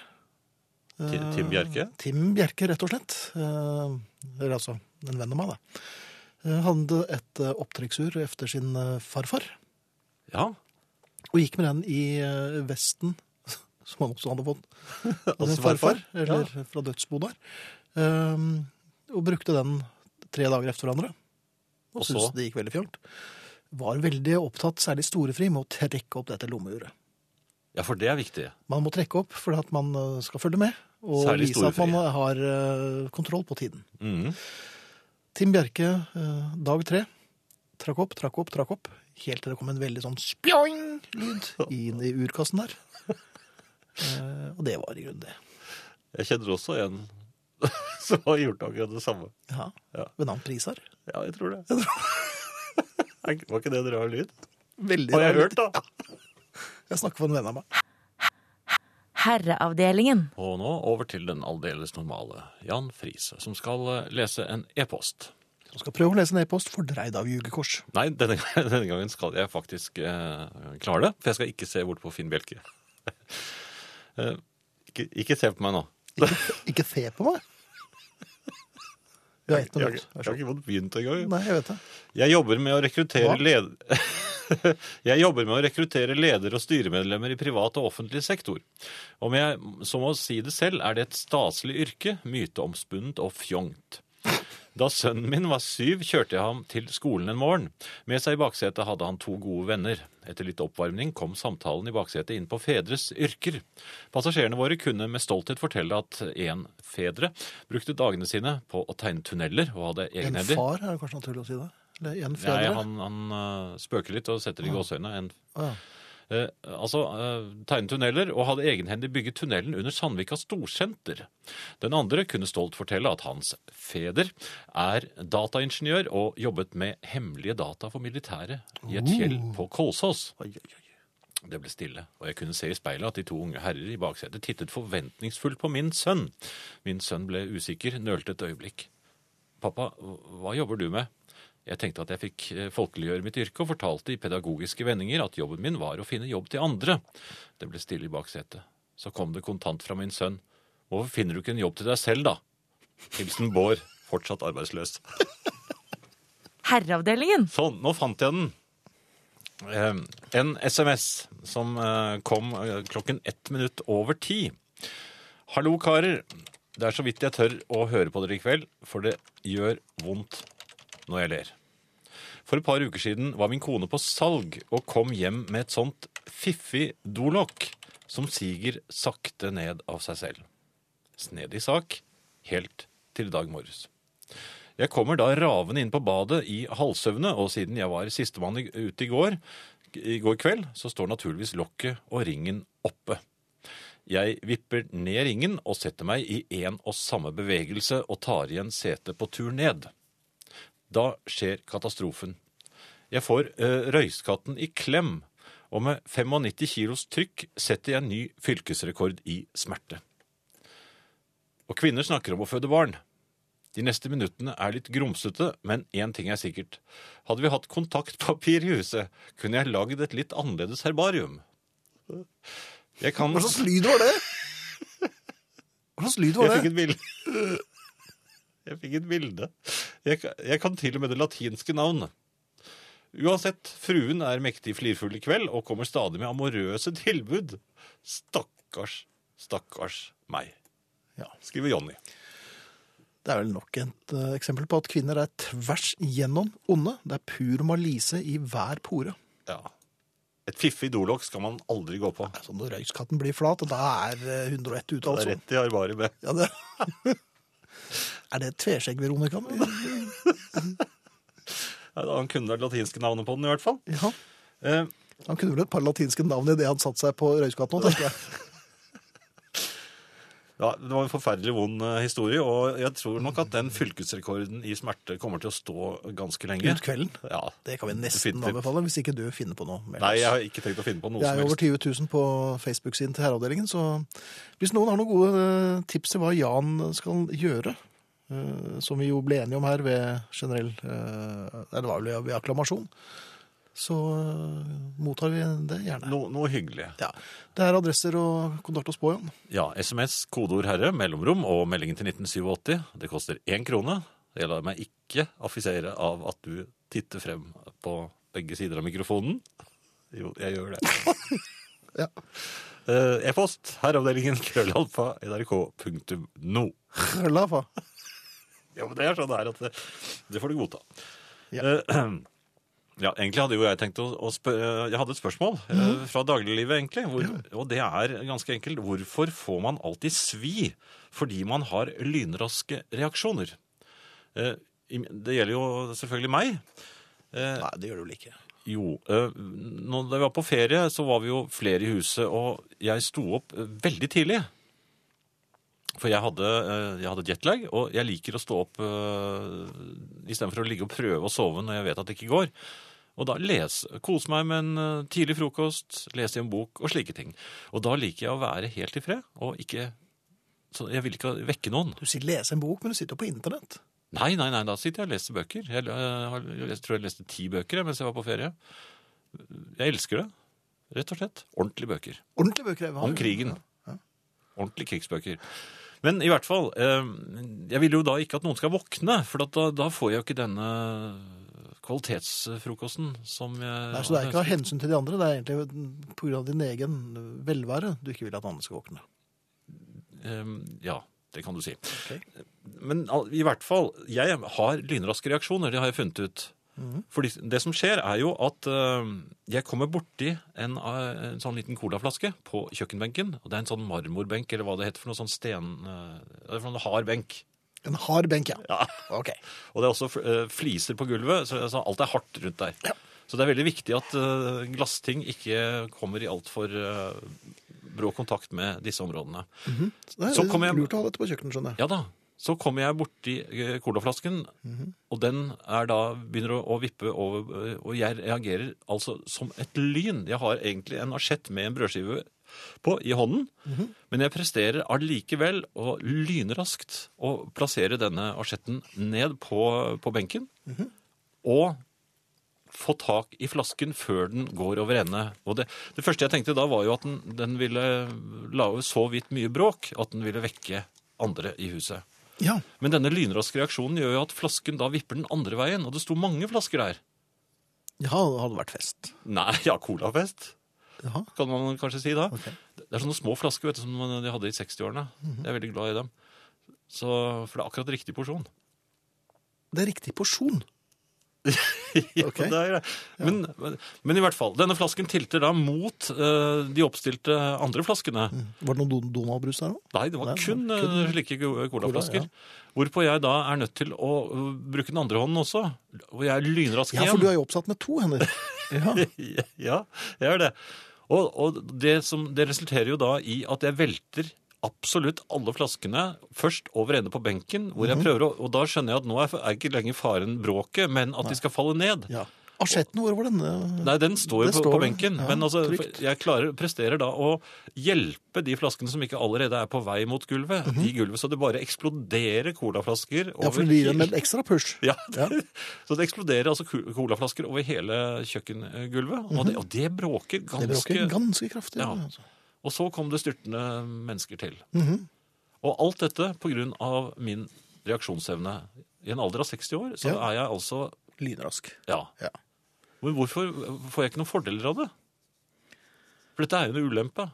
Ti- Tim Bjerke? Tim Bjerke, rett og slett. Eh, Eller altså en venn av meg, da. Eh, Hadde et eh, opptrekksur efter sin eh, farfar, Ja, og gikk med den i eh, vesten, som han også hadde fått av sin farfar, farfar? eller fra dødsboet der. Eh, Og brukte den tre dager efter hverandre. Og Og syntes det gikk veldig fjongt. Var veldig opptatt, særlig storefri, med å trekke opp dette lommeuret. ja for det er viktig. Man må trekke opp for at man eh, skal følge med, og Særlig vise at man har eh, kontroll på tiden. Mm. Tim Bjerke, eh, dag tre. Trakk opp, trakk opp, trakk opp. Helt til det kom en veldig sånn spjoing-lyd inn i urkassen der. Og det var i grunnen det. Jeg kjenner også en som har gjort akkurat det samme. Ja. Ja. Ved navn Prisar. Ja, jeg tror det. Var ikke det en rar lyd? Veldig Har jeg rar hørt, da? Jeg snakker for en venn av meg. Herreavdelingen. Og nå over til den aldeles normale Jan Friise, som skal eh, lese en e-post. Som skal prøve å lese en e-post fordreid av jugekors. Nei, denne, denne gangen skal jeg faktisk eh, klare det, for jeg skal ikke se bort på Finn Bjelke. Eh, ikke, ikke se på meg nå. Ikke, ikke se på meg! Har ett Jeg, minutt. ikke- jeg har ikke fått begynt engang. Nei, jeg vet det. Jeg jobber med å rekruttere Hva? led... Jeg jobber med å rekruttere leder- og styremedlemmer i privat og offentlig sektor. Om jeg så må si det selv, er det et staselig yrke, myteomspunnet og fjongt. Da sønnen min var syv, kjørte jeg ham til skolen en morgen. Med seg i baksetet hadde han to gode venner. Etter litt oppvarming kom samtalen i baksetet inn på fedres yrker. Passasjerene våre kunne med stolthet fortelle at en fedre brukte dagene sine på å tegne tunneler og hadde En far, er det kanskje naturlig å si det? Eller en Nei, fedre? han, han øh, spøker litt og setter i gåseøynene. En, ja. Eh, altså, uh, tegne tunneler, og hadde egenhendig bygget tunnelen under Sandvika Storsenter. Den andre kunne stolt fortelle at hans feder er dataingeniør og jobbet med hemmelige data for militæret i et fjell på Kolsås. Det ble stille, og jeg kunne se i speilet at de to unge herrer i baksetet tittet forventningsfullt på min sønn. Min sønn ble usikker, nølte et øyeblikk. Pappa, hva jobber du med? Jeg tenkte at jeg fikk eh, folkeliggjøre mitt yrke, og fortalte i pedagogiske vendinger at jobben min var å finne jobb til andre. Det ble stille i baksetet. Så kom det kontant fra min sønn. Hvorfor finner du ikke en jobb til deg selv, da? Hilsen Bård, fortsatt arbeidsløs. Herreavdelingen. Sånn, nå fant jeg den. Eh, En SMS som eh, kom klokken ett minutt over ti. Hallo, karer. Det er så vidt jeg tør å høre på dere i kveld, for det gjør vondt når jeg ler. For et par uker siden var min kone på salg og kom hjem med et sånt fiffig dolokk som siger sakte ned av seg selv. Snedig sak, helt til i dag morges. Jeg kommer da ravende inn på badet i halvsøvne, og siden jeg var sistemann ute i går, i går kveld, så står naturligvis lokket og ringen oppe. Jeg vipper ned ringen og setter meg i en og samme bevegelse og tar igjen setet på tur ned. Da skjer katastrofen. Jeg får eh, røyskatten i klem, og med 95 kilos trykk setter jeg ny fylkesrekord i smerte. Og kvinner snakker om å føde barn. De neste minuttene er litt grumsete, men én ting er sikkert. Hadde vi hatt kontaktpapir i huset, kunne jeg lagd et litt annerledes herbarium. Jeg kan Hva slags lyd var det? Hva slags lyd var det? Jeg fikk et bilde. Jeg fikk et bilde. Jeg, jeg kan til og med det latinske navnet. Uansett, fruen er mektig flirfull i kveld og kommer stadig med amorøse tilbud. Stakkars, stakkars meg, Ja. skriver Jonny. Det er vel nok et uh, eksempel på at kvinner er tvers igjennom onde. Det er pur malise i hver pore. Ja. Et fiffig dolokk skal man aldri gå på. Sånn når røyskatten blir flat, og da er eh, 101 ute, altså. Det er altså. rett i arbariet. Ja, det... er det et tveskjegg, Veronica? Ja, Han kunne det latinske navnet på den, i hvert fall. Ja. Eh, Han kunne vel et par latinske navn i det han satt seg på Røyskatt nå, tenker jeg. Ja, Det var en forferdelig vond eh, historie, og jeg tror nok at den fylkesrekorden i smerte kommer til å stå ganske lenge. Ut kvelden. Ja. Det kan vi nesten anbefale, hvis ikke du finner på noe. mer. Nei, jeg har ikke tenkt å finne på noe Det er Jeg er over 20 000 på Facebook-siden til herreavdelingen, så hvis noen har noen gode eh, tips til hva Jan skal gjøre, som vi jo ble enige om her ved generell eh, det var vel ved akklamasjon, så eh, mottar vi det gjerne. No, noe hyggelig. Ja. Det er adresser og kontakt oss på, Jan. Ja, SMS, kodeord herre, mellomrom og meldingen til 1987. Det koster én krone. Jeg lar meg ikke affisere av at du titter frem på begge sider av mikrofonen. Jo, jeg gjør det. Ja. Eh, E-post herreavdelingen krøllalfa nrk.no. Lava. Ja, men det er sånn det er at det, det får du godta. Ja. Eh, ja, egentlig hadde jo jeg tenkt å, å spørre Jeg hadde et spørsmål eh, fra dagliglivet, egentlig. Hvor, Og det er ganske enkelt. Hvorfor får man alltid svi fordi man har lynraske reaksjoner? Eh, det gjelder jo selvfølgelig meg. Eh, Nei, det gjør du vel ikke. jo, eh, når vi var på ferie, så var vi jo flere i huset, og jeg sto opp eh, veldig tidlig. For jeg hadde, eh, jeg hadde jetlag, og jeg liker å stå opp uh, istedenfor å ligge og prøve å sove når jeg vet at det ikke går. Og da lese. kose meg med en eh, tidlig frokost, lese i en bok og slike ting. Og da liker jeg å være helt i fred, og ikke så Jeg vil ikke vekke noen. Du sier lese en bok, men du sitter jo på internett. Nei, nei, nei, da sitter jeg og leser bøker. Jeg, jeg, jeg tror jeg leste ti bøker mens jeg var på ferie. Jeg elsker det, rett og slett. Ordentlige bøker. Ordentlige bøker. Om krigen. Ordentlige krigsbøker. Men i hvert fall, eh, jeg vil jo da ikke at noen skal våkne, for at da, da får jeg jo ikke denne kvalitetsfrokosten som jeg Nei, så det er ikke av hensyn til de andre, det er egentlig av din egen velvære du ikke vil at andre skal våkne. Eh, Ja, det kan du si. Okay. Men i hvert fall, jeg har lynraske reaksjoner, det har jeg funnet ut. Fordi det som skjer er jo at øh, jeg kommer borti en, øh, en sånn liten colaflaske på kjøkkenbenken, og det er en sånn marmorbenk, eller hva det heter for noe sånn sten... det er for noe hard benk. En hard benk, ja. Ja. Ok. Og det er også fliser på gulvet, så alt er hardt rundt der. Ja. Så det er veldig viktig at glassting ikke kommer i altfor brå kontakt med disse områdene. Så det er kommer jeg- lurt å ha dette på kjøkkenet, skjønner jeg. Ja da. Så kommer jeg borti colaflasken, mm -hmm. og den er da, begynner å, å vippe over, eh, og jeg reagerer altså som et lyn. Jeg har egentlig en asjett med en brødskive på i hånden, men jeg presterer allikevel å lynraskt å plassere denne asjetten ned på, på benken, og få tak i flasken før den går over ende. Og det, det første jeg tenkte da var jo at den, den ville lage så vidt mye bråk at den ville vekke andre i huset. Ja. Men denne lynraske reaksjonen gjør jo at flasken da vipper den andre veien, og det sto mange flasker der. ja, det hadde vært fest. Nei, ja, colafest, Jaha. kan man kanskje si da. Okay. Det er sånne små flasker vet du, som de hadde i 60-årene. Jeg er veldig glad i dem. Så, for det er akkurat riktig porsjon. Det er riktig porsjon. Ja, okay. det er, greit. men, men, men i hvert fall, denne flasken tilter da mot uh, de oppstilte andre flaskene. Var det noe Don- Donald-brus der òg? Nei, det var Nei, kun, kun- eh, slike go- colaflasker. Cola, Hvorpå jeg da er nødt til å bruke den andre hånden også. Og jeg er lynrask Ja, for du er jo oppsatt med to hender. Ja. ja, jeg er det. Og, og det, som, det resulterer jo da i at jeg velter absolutt alle flaskene først over ende på benken, hvor Mhm. jeg prøver å, og da skjønner jeg at nå er, ikke lenger faren bråket, men at de skal falle ned. Ja. Asjetten, hvor var denne? Nei, den står jo på, på benken. Ja, men altså, jeg klarer, presterer da å hjelpe de flaskene som ikke allerede er på vei mot gulvet, i gulvet, så det bare eksploderer colaflasker Mhm. Ja, for det gir dem en ekstra push. Ja, Ja. så det eksploderer altså colaflasker over hele kjøkkengulvet, og, det, og det bråker ganske Det bråker ganske kraftig. Ja. altså. Og så kom det styrtende mennesker til. Mhm. Og alt dette av min reaksjonsevne. I en alder av 60 år så Ja. er jeg altså Lynrask. Ja. Ja. Men hvorfor får jeg ikke noen fordeler av det? For dette er jo en ulempe.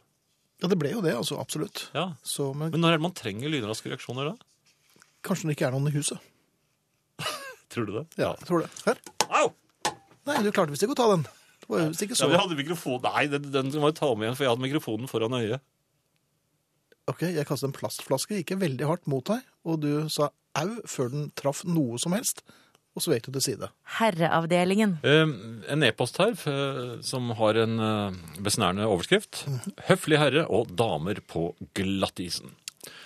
ja, det ble jo det, altså. Absolutt. Ja. Så, men, Men når er det man trenger lynraske reaksjoner da? kanskje det ikke er noen i huset. Tror du det? Ja, jeg tror det. Her. Au! Nei, du klarte visst ikke å ta den. Det var visst ikke så. Ja, vi hadde mikrofon. Nei, den, den må jeg ta med igjen, for jeg hadde mikrofonen foran øyet. Ok, jeg kastet en plastflaske, ikke veldig hardt mot deg, og du sa au før den traff noe som helst, og så vek du til side. Herreavdelingen. Eh, en e-post her eh, som har en eh, besnærende overskrift. Høflig herre og damer på glattisen.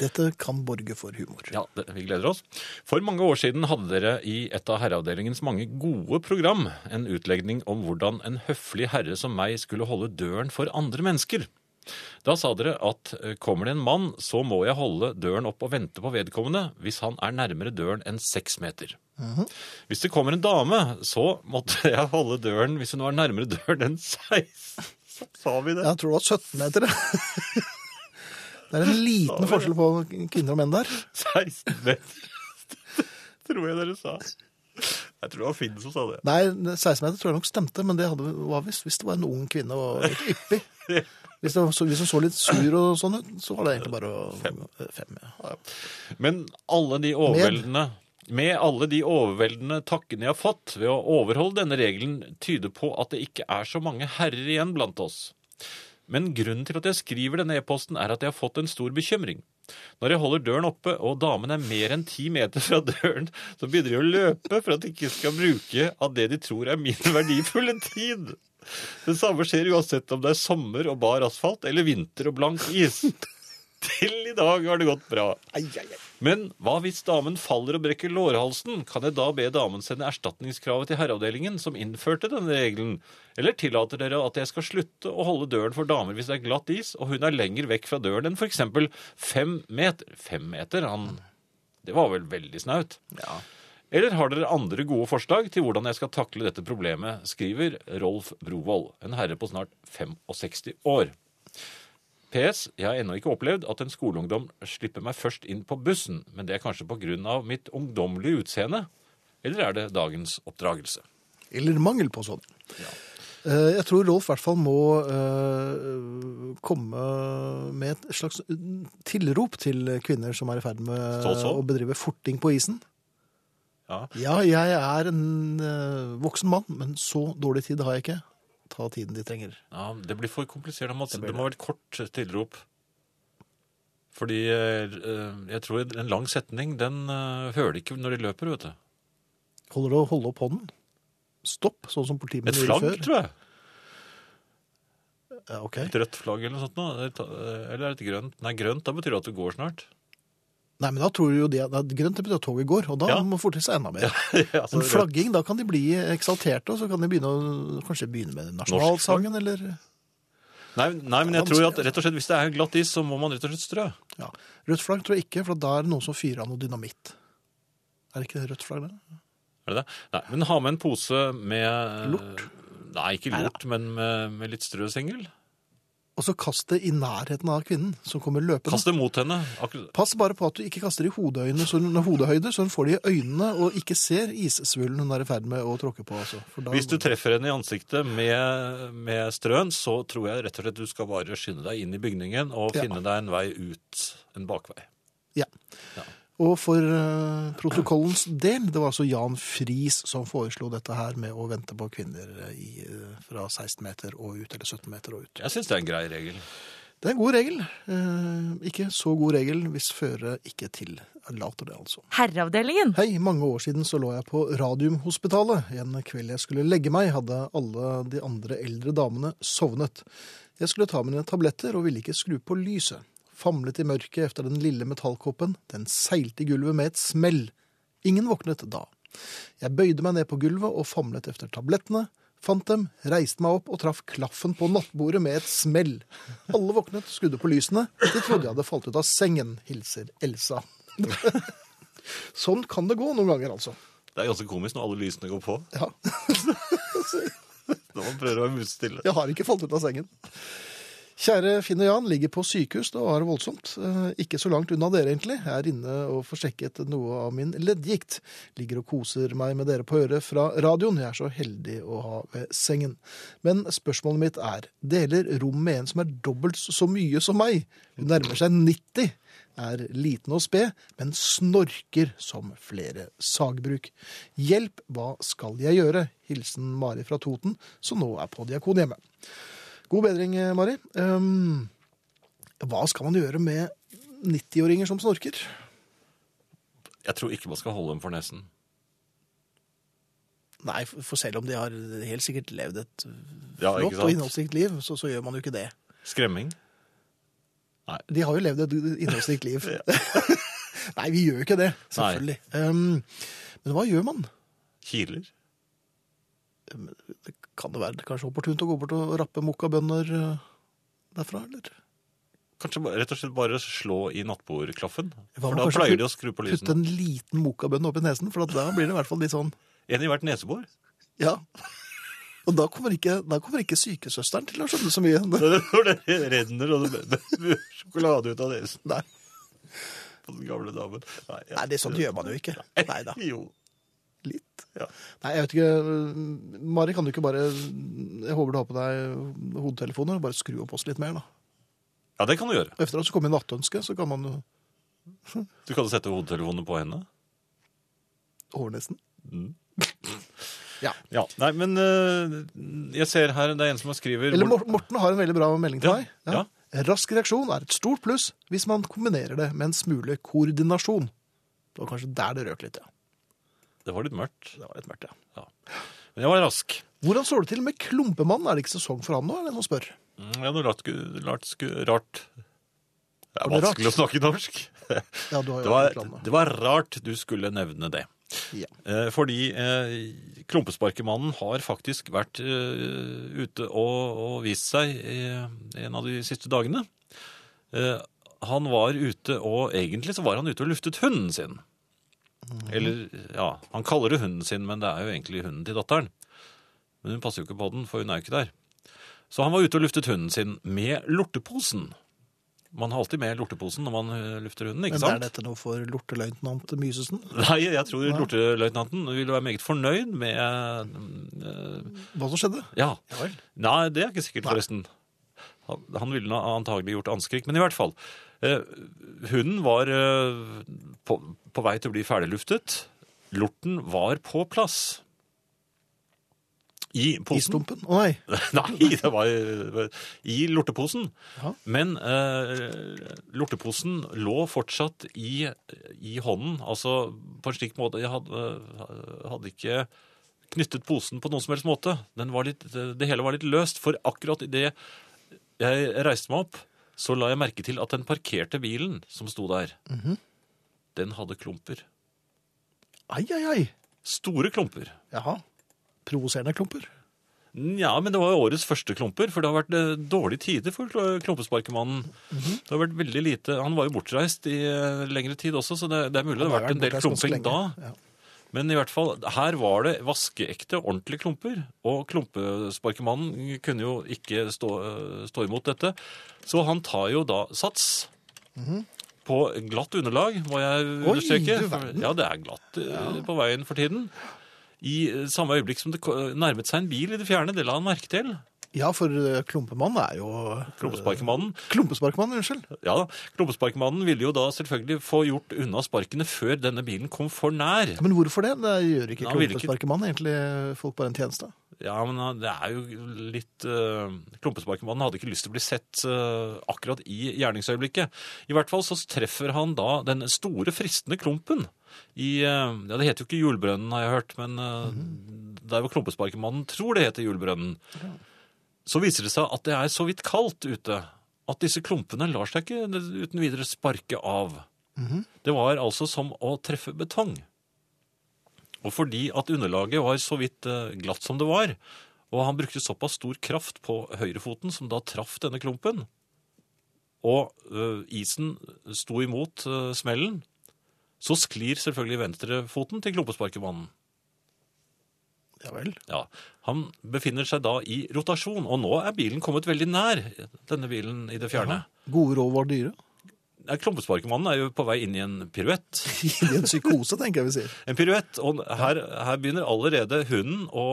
Dette kan borge for humor. Ja, det, vi gleder oss. For mange år siden hadde dere i et av herreavdelingens mange gode program en utlegning om hvordan en høflig herre som meg skulle holde døren for andre mennesker. Da sa dere at eh, kommer det en mann, så må jeg holde døren opp og vente på vedkommende hvis han er nærmere døren enn seks meter. Hvis det kommer en dame, så måtte jeg holde døren hvis hun var nærmere døren enn 16. Sa vi det? Jeg tror det var 17 meter. det. Er en liten forskjell på kvinner og menn der. 16 meter. Tror jeg dere sa. Jeg tror det var Finn som sa det. Nei, 16 meter tror jeg nok stemte, men det hadde, var visst hvis det var en ung kvinne og litt yppig. Hvis, det så- hvis hun så litt sur og sånn ut, så var det egentlig bare å, fem. ja. Men alle de overveldende med alle de overveldende takkene jeg har fått ved å overholde denne regelen, tyder på at det ikke er så mange herrer igjen blant oss. Men grunnen til at jeg skriver denne e-posten, er at jeg har fått en stor bekymring. Når jeg holder døren oppe, og damen er mer enn ti meter fra døren, så begynner de å løpe for at de ikke skal bruke av det de tror er min verdifulle tid. Det samme skjer uansett om det er sommer og bar asfalt, eller vinter og blank is. Til i dag har det gått bra. Men hva hvis damen faller og brekker lårhalsen? Kan jeg da be damen sende erstatningskravet til herreavdelingen som innførte denne regelen? Eller tillater dere at jeg skal slutte å holde døren for damer hvis det er glatt is, og hun er lenger vekk fra døren enn eksempel fem meter? Fem meter? Han Det var vel veldig snaut? Ja. Eller har dere andre gode forslag til hvordan jeg skal takle dette problemet, skriver Rolf Brovold, en herre på snart 65 år. PS. Jeg har ennå ikke opplevd at en skoleungdom slipper meg først inn på bussen, men det er kanskje på grunn av mitt ungdommelige utseende? Eller er det dagens oppdragelse? Eller mangel på sånn. Ja. Jeg tror Rolf i hvert fall må uh, komme med et slags tilrop til kvinner som er i ferd med Så, så. å bedrive forting på isen. Ja. Ja, jeg er en uh, voksen mann, men så dårlig tid har jeg ikke. Ta tiden de trenger. ja det blir for komplisert. Det det må være et kort tilrop. Fordi eh, jeg tror en lang setning, den eh, hører de ikke når de løper, vet du. Holder det å holde opp hånden? Stopp, sånn som Et politimenn før? gjorde før. tror jeg. Ja, ok. Et rødt flagg eller noe sånt. nå. Eller er det et grønt? Nei, grønt, da betyr det at du går snart. Nei, men da tror jo de at det er grønt det betyr at toget går, og da Ja. må forte seg enda mer. ja, så Men flagging, da kan de bli eksalterte, og så kan de begynne å, kanskje begynne med nasjonalsangen, eller Nei, nei, men jeg tror at rett og slett hvis det er glatt is, så må man rett og slett strø. ja. Rødt flagg tror jeg ikke, for da er det noen som fyrer av noe dynamitt. Er det ikke rødt flagg, det? Er det det? Nei, men ha med en pose med Lort? Nei, ikke lort, men med, med litt strøsengel. Og så kast det i nærheten av kvinnen som kommer løpende. Kast det mot henne. Akkurat. Pass bare på at du ikke kaster i hodeøyne, så hun, hodehøyde, så hun får det i øynene og ikke ser issvullen hun er i ferd med å tråkke på. Altså. Da, Hvis du treffer henne i ansiktet med, med strøen, så tror jeg rett og slett du skal bare skynde deg inn i bygningen og Ja. finne deg en vei ut, en bakvei. Ja. Ja. Og for eh, protokollens del, det var altså Jan Friis som foreslo dette her med å vente på kvinner i, eh, fra 16 meter og ut, eller 17 meter og ut. Jeg syns det er en grei regel. Det er en god regel. Eh, ikke så god regel hvis føret ikke tillater det, altså. Herreavdelingen. Hei, mange år siden så lå jeg på Radiumhospitalet. En kveld jeg skulle legge meg, hadde alle de andre eldre damene sovnet. Jeg skulle ta mine tabletter og ville ikke skru på lyset. Famlet i mørket efter den lille metallkoppen. Den seilte i gulvet med et smell. Ingen våknet da. Jeg bøyde meg ned på gulvet og famlet efter tablettene. Fant dem, reiste meg opp og traff klaffen på nattbordet med et smell. Alle våknet, skrudde på lysene. De trodde jeg hadde falt ut av sengen. Hilser Elsa. sånn kan det gå noen ganger, altså. Det er ganske komisk når alle lysene går på. Ja, Når man prøver å være musestille. jeg har ikke falt ut av sengen. Kjære Finn og Jan ligger på sykehus og har det voldsomt. Eh, Ikke så langt unna dere, egentlig. Jeg er inne og får sjekket noe av min leddgikt. Ligger og koser meg med dere på øret fra radioen. Jeg er så heldig å ha ved sengen. Men spørsmålet mitt er, deler rom med en som er dobbelt så mye som meg? Hun nærmer seg 90, er liten og sped, men snorker som flere sagbruk. Hjelp, hva skal jeg gjøre? Hilsen Mari fra Toten, som nå er på Diakonhjemmet. God bedring, eh, Mari. Um, hva skal man gjøre med 90-åringer som snorker? Jeg tror ikke man skal holde dem for nesen. Nei, for selv om de har helt sikkert levd et Ja, flott og innholdsrikt liv, så, så gjør man jo ikke det. Skremming. Nei. De har jo levd et innholdsrikt liv. Nei, vi gjør jo ikke det, selvfølgelig. Um, men hva gjør man? Kiler. Det kan det være kanskje opportunt å gå bort og rappe mokkabønner eh, derfra, eller? Kanskje rett og slett bare slå i nattbordklaffen. For da pleier de å skru på Putte en liten mokkabønne opp i nesen, for da blir det i hvert fall litt sånn En i hvert nesebor. Ja. Og da kommer ikke, da kommer ikke sykesøsteren til å skjønne så mye. Når det renner og det blir sjokolade ut av nesen Nei, på den gamle damen. Nei, jeg- Nei det sånn gjør man jo ikke. Nei da. Jo. Litt. Ja. Nei, jeg vet ikke. Mari, kan du ikke bare Jeg håper du har på deg hodetelefoner bare skru opp oss litt mer, da. ja, det kan du gjøre. Efter at så kommer nattønsket, så kan man jo Du kan sette hodetelefonene på henne. Hårnesen. Mm. Ja. Ja, nei, men uh, jeg ser her, det er en som skriver Eller Mor- Morten har en veldig bra melding til Ja, deg. Rask reaksjon er et stort pluss hvis man kombinerer det med en smule koordinasjon. Det var kanskje der det røk litt, ja. Det var litt mørkt. Det var litt mørkt, ja. Men jeg var rask. Hvordan står det til med Klumpemann? Er det ikke sesong for han nå, er det noen som spør? Mm, Ja, noe rart, rart, rart. Det er det vanskelig å snakke norsk. Ja, du har jo Det var, i det var rart du skulle nevne det. Ja. Eh, fordi eh, Klumpesparkemannen har faktisk vært eh, ute og, og vist seg eh, en av de siste dagene. Eh, han var ute og Egentlig så var han ute og luftet hunden sin. Eller, ja, han kaller det hunden sin, men det er jo egentlig hunden til datteren. Men hun passer jo ikke på den, for hun er jo ikke der. Så han var ute og luftet hunden sin med lorteposen. Man har alltid med lorteposen når man eh, lufter hunden, ikke sant? Men er dette noe for lorteløytnant Mysesen? Nei, jeg tror lorteløytnanten ville være meget fornøyd med uh, Hva som skjedde? Ja. Ja. Nei, det er ikke sikkert, Nei. forresten. Han, han ville antagelig gjort anskrik, men i hvert fall. Eh, hunden var eh, på, på vei til å bli ferdigluftet. Lorten var på plass. I I stumpen? Å nei. Nei, det var i lorteposen. Ja. Men eh, lorteposen lå fortsatt i, i hånden, altså på en slik måte Jeg hadde, hadde ikke knyttet posen på noen som helst måte. Den var litt, det hele var litt løst, for akkurat idet jeg reiste meg opp, så la jeg merke til at den parkerte bilen som sto der, den hadde klumper. Ai, ai, ai. Store klumper. Jaha. Provoserende klumper. Ja, men det var jo årets første klumper, for det har vært eh, dårlige tider for klumpesparkemannen. Mm -hmm. Det har vært veldig lite Han var jo bortreist i eh, lengre tid også, så det, det er mulig det har vært en del klumping da. Ja. Men i hvert fall, her var det vaskeekte, ordentlige klumper. Og klumpesparkemannen kunne jo ikke stå, eh, stå imot dette. Så han tar jo da sats. På glatt underlag, må jeg understreke. Ja, det er glatt ja. på veien for tiden. I eh, samme øyeblikk som det nærmet seg en bil i det fjerne, det la han merke til. Ja, for Klumpemannen er jo Klumpesparkmannen. Klumpesparkmannen, unnskyld. Ja, Klumpesparkmannen ville jo da selvfølgelig få gjort unna sparkene før denne bilen kom for nær. Men hvorfor det? Det gjør ikke Ja, ikke- egentlig folk bare en tjeneste. Ja, men det er jo litt uh, Klumpesparkmannen hadde ikke lyst til å bli sett uh, akkurat i gjerningsøyeblikket. I hvert fall så treffer han da den store, fristende klumpen i uh, Ja, det heter jo ikke Julbrønnen, har jeg hørt, men uh, der hvor Klumpesparkmannen tror det heter Hjulbrønnen, så viser det seg at det er så vidt kaldt ute at disse klumpene lar seg ikke uten videre sparke av. Det var altså som å treffe betong. Og fordi at underlaget var så vidt eh, glatt som det var, Og han brukte såpass stor kraft på høyrefoten som da traff denne klumpen. Og ø, isen sto imot ø, smellen. Så sklir selvfølgelig venstrefoten til klumpesparkemannen. Ja vel. Ja, Han befinner seg da i rotasjon, og nå er bilen kommet veldig nær denne bilen i det fjerne. Gode råd var dyre. Klumpesparkmannen er jo på vei inn i en piruett. I en psykose, tenker jeg vi sier. En piruett, og her, her begynner allerede hunden å,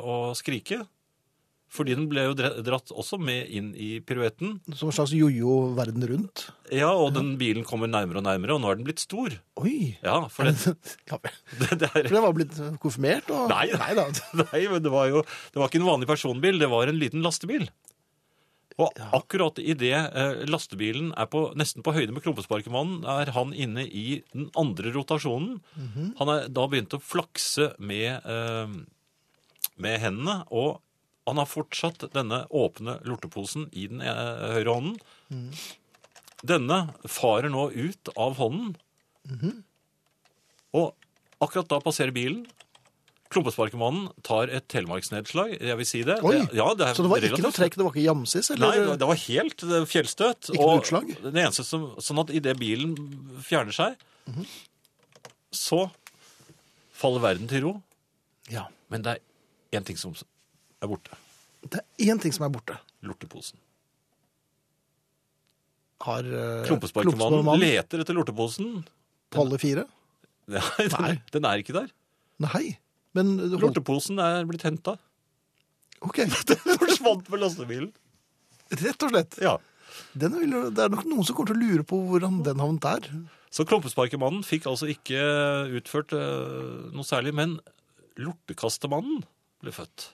å skrike. Fordi den ble jo dratt også med inn i piruetten. Som en slags jojo verden rundt. Ja, og den bilen kommer nærmere og nærmere, og nå er den blitt stor. Oi! Ja, for det, Ja, det, det er For den var blitt konfirmert? Og... Nei. Nei da. Nei, men det var jo det var ikke en vanlig personbil, det var en liten lastebil. Og akkurat idet eh, lastebilen er på, nesten på høyde med klumpesparkemannen, er han inne i den andre rotasjonen. Han er da begynt å flakse med, eh, med hendene, og han har fortsatt denne åpne lorteposen i den eh, høyre hånden. Denne farer nå ut av hånden, og akkurat da passerer bilen. Klumpesparkemannen tar et telemarksnedslag, jeg vil si det. Oi! det ja, det er Så det var ikke noe trekk, det var ikke jamsis? Nei, Eller? det- det var helt eh, fjellstøt. Ikke noe utslag? Det eneste som, sånn at idet bilen fjerner seg, Mhm. så faller verden til ro. Ja. Men det er én ting som er borte. Det er én ting som er borte. Lorteposen. Har uh, Klumpesparkemannen leter etter lorteposen. på alle fire? Nei, den, Nei. den er ikke der. Nei. Men hold... Lorteposen er blitt henta. Ok, Den forsvant med lastebilen. rett og slett. Ja. Den vil, det er nok noen som kommer til å lure på hvordan den havnet der. Så klumpesparkemannen fikk altså ikke utført uh, noe særlig, men lortekastemannen ble født.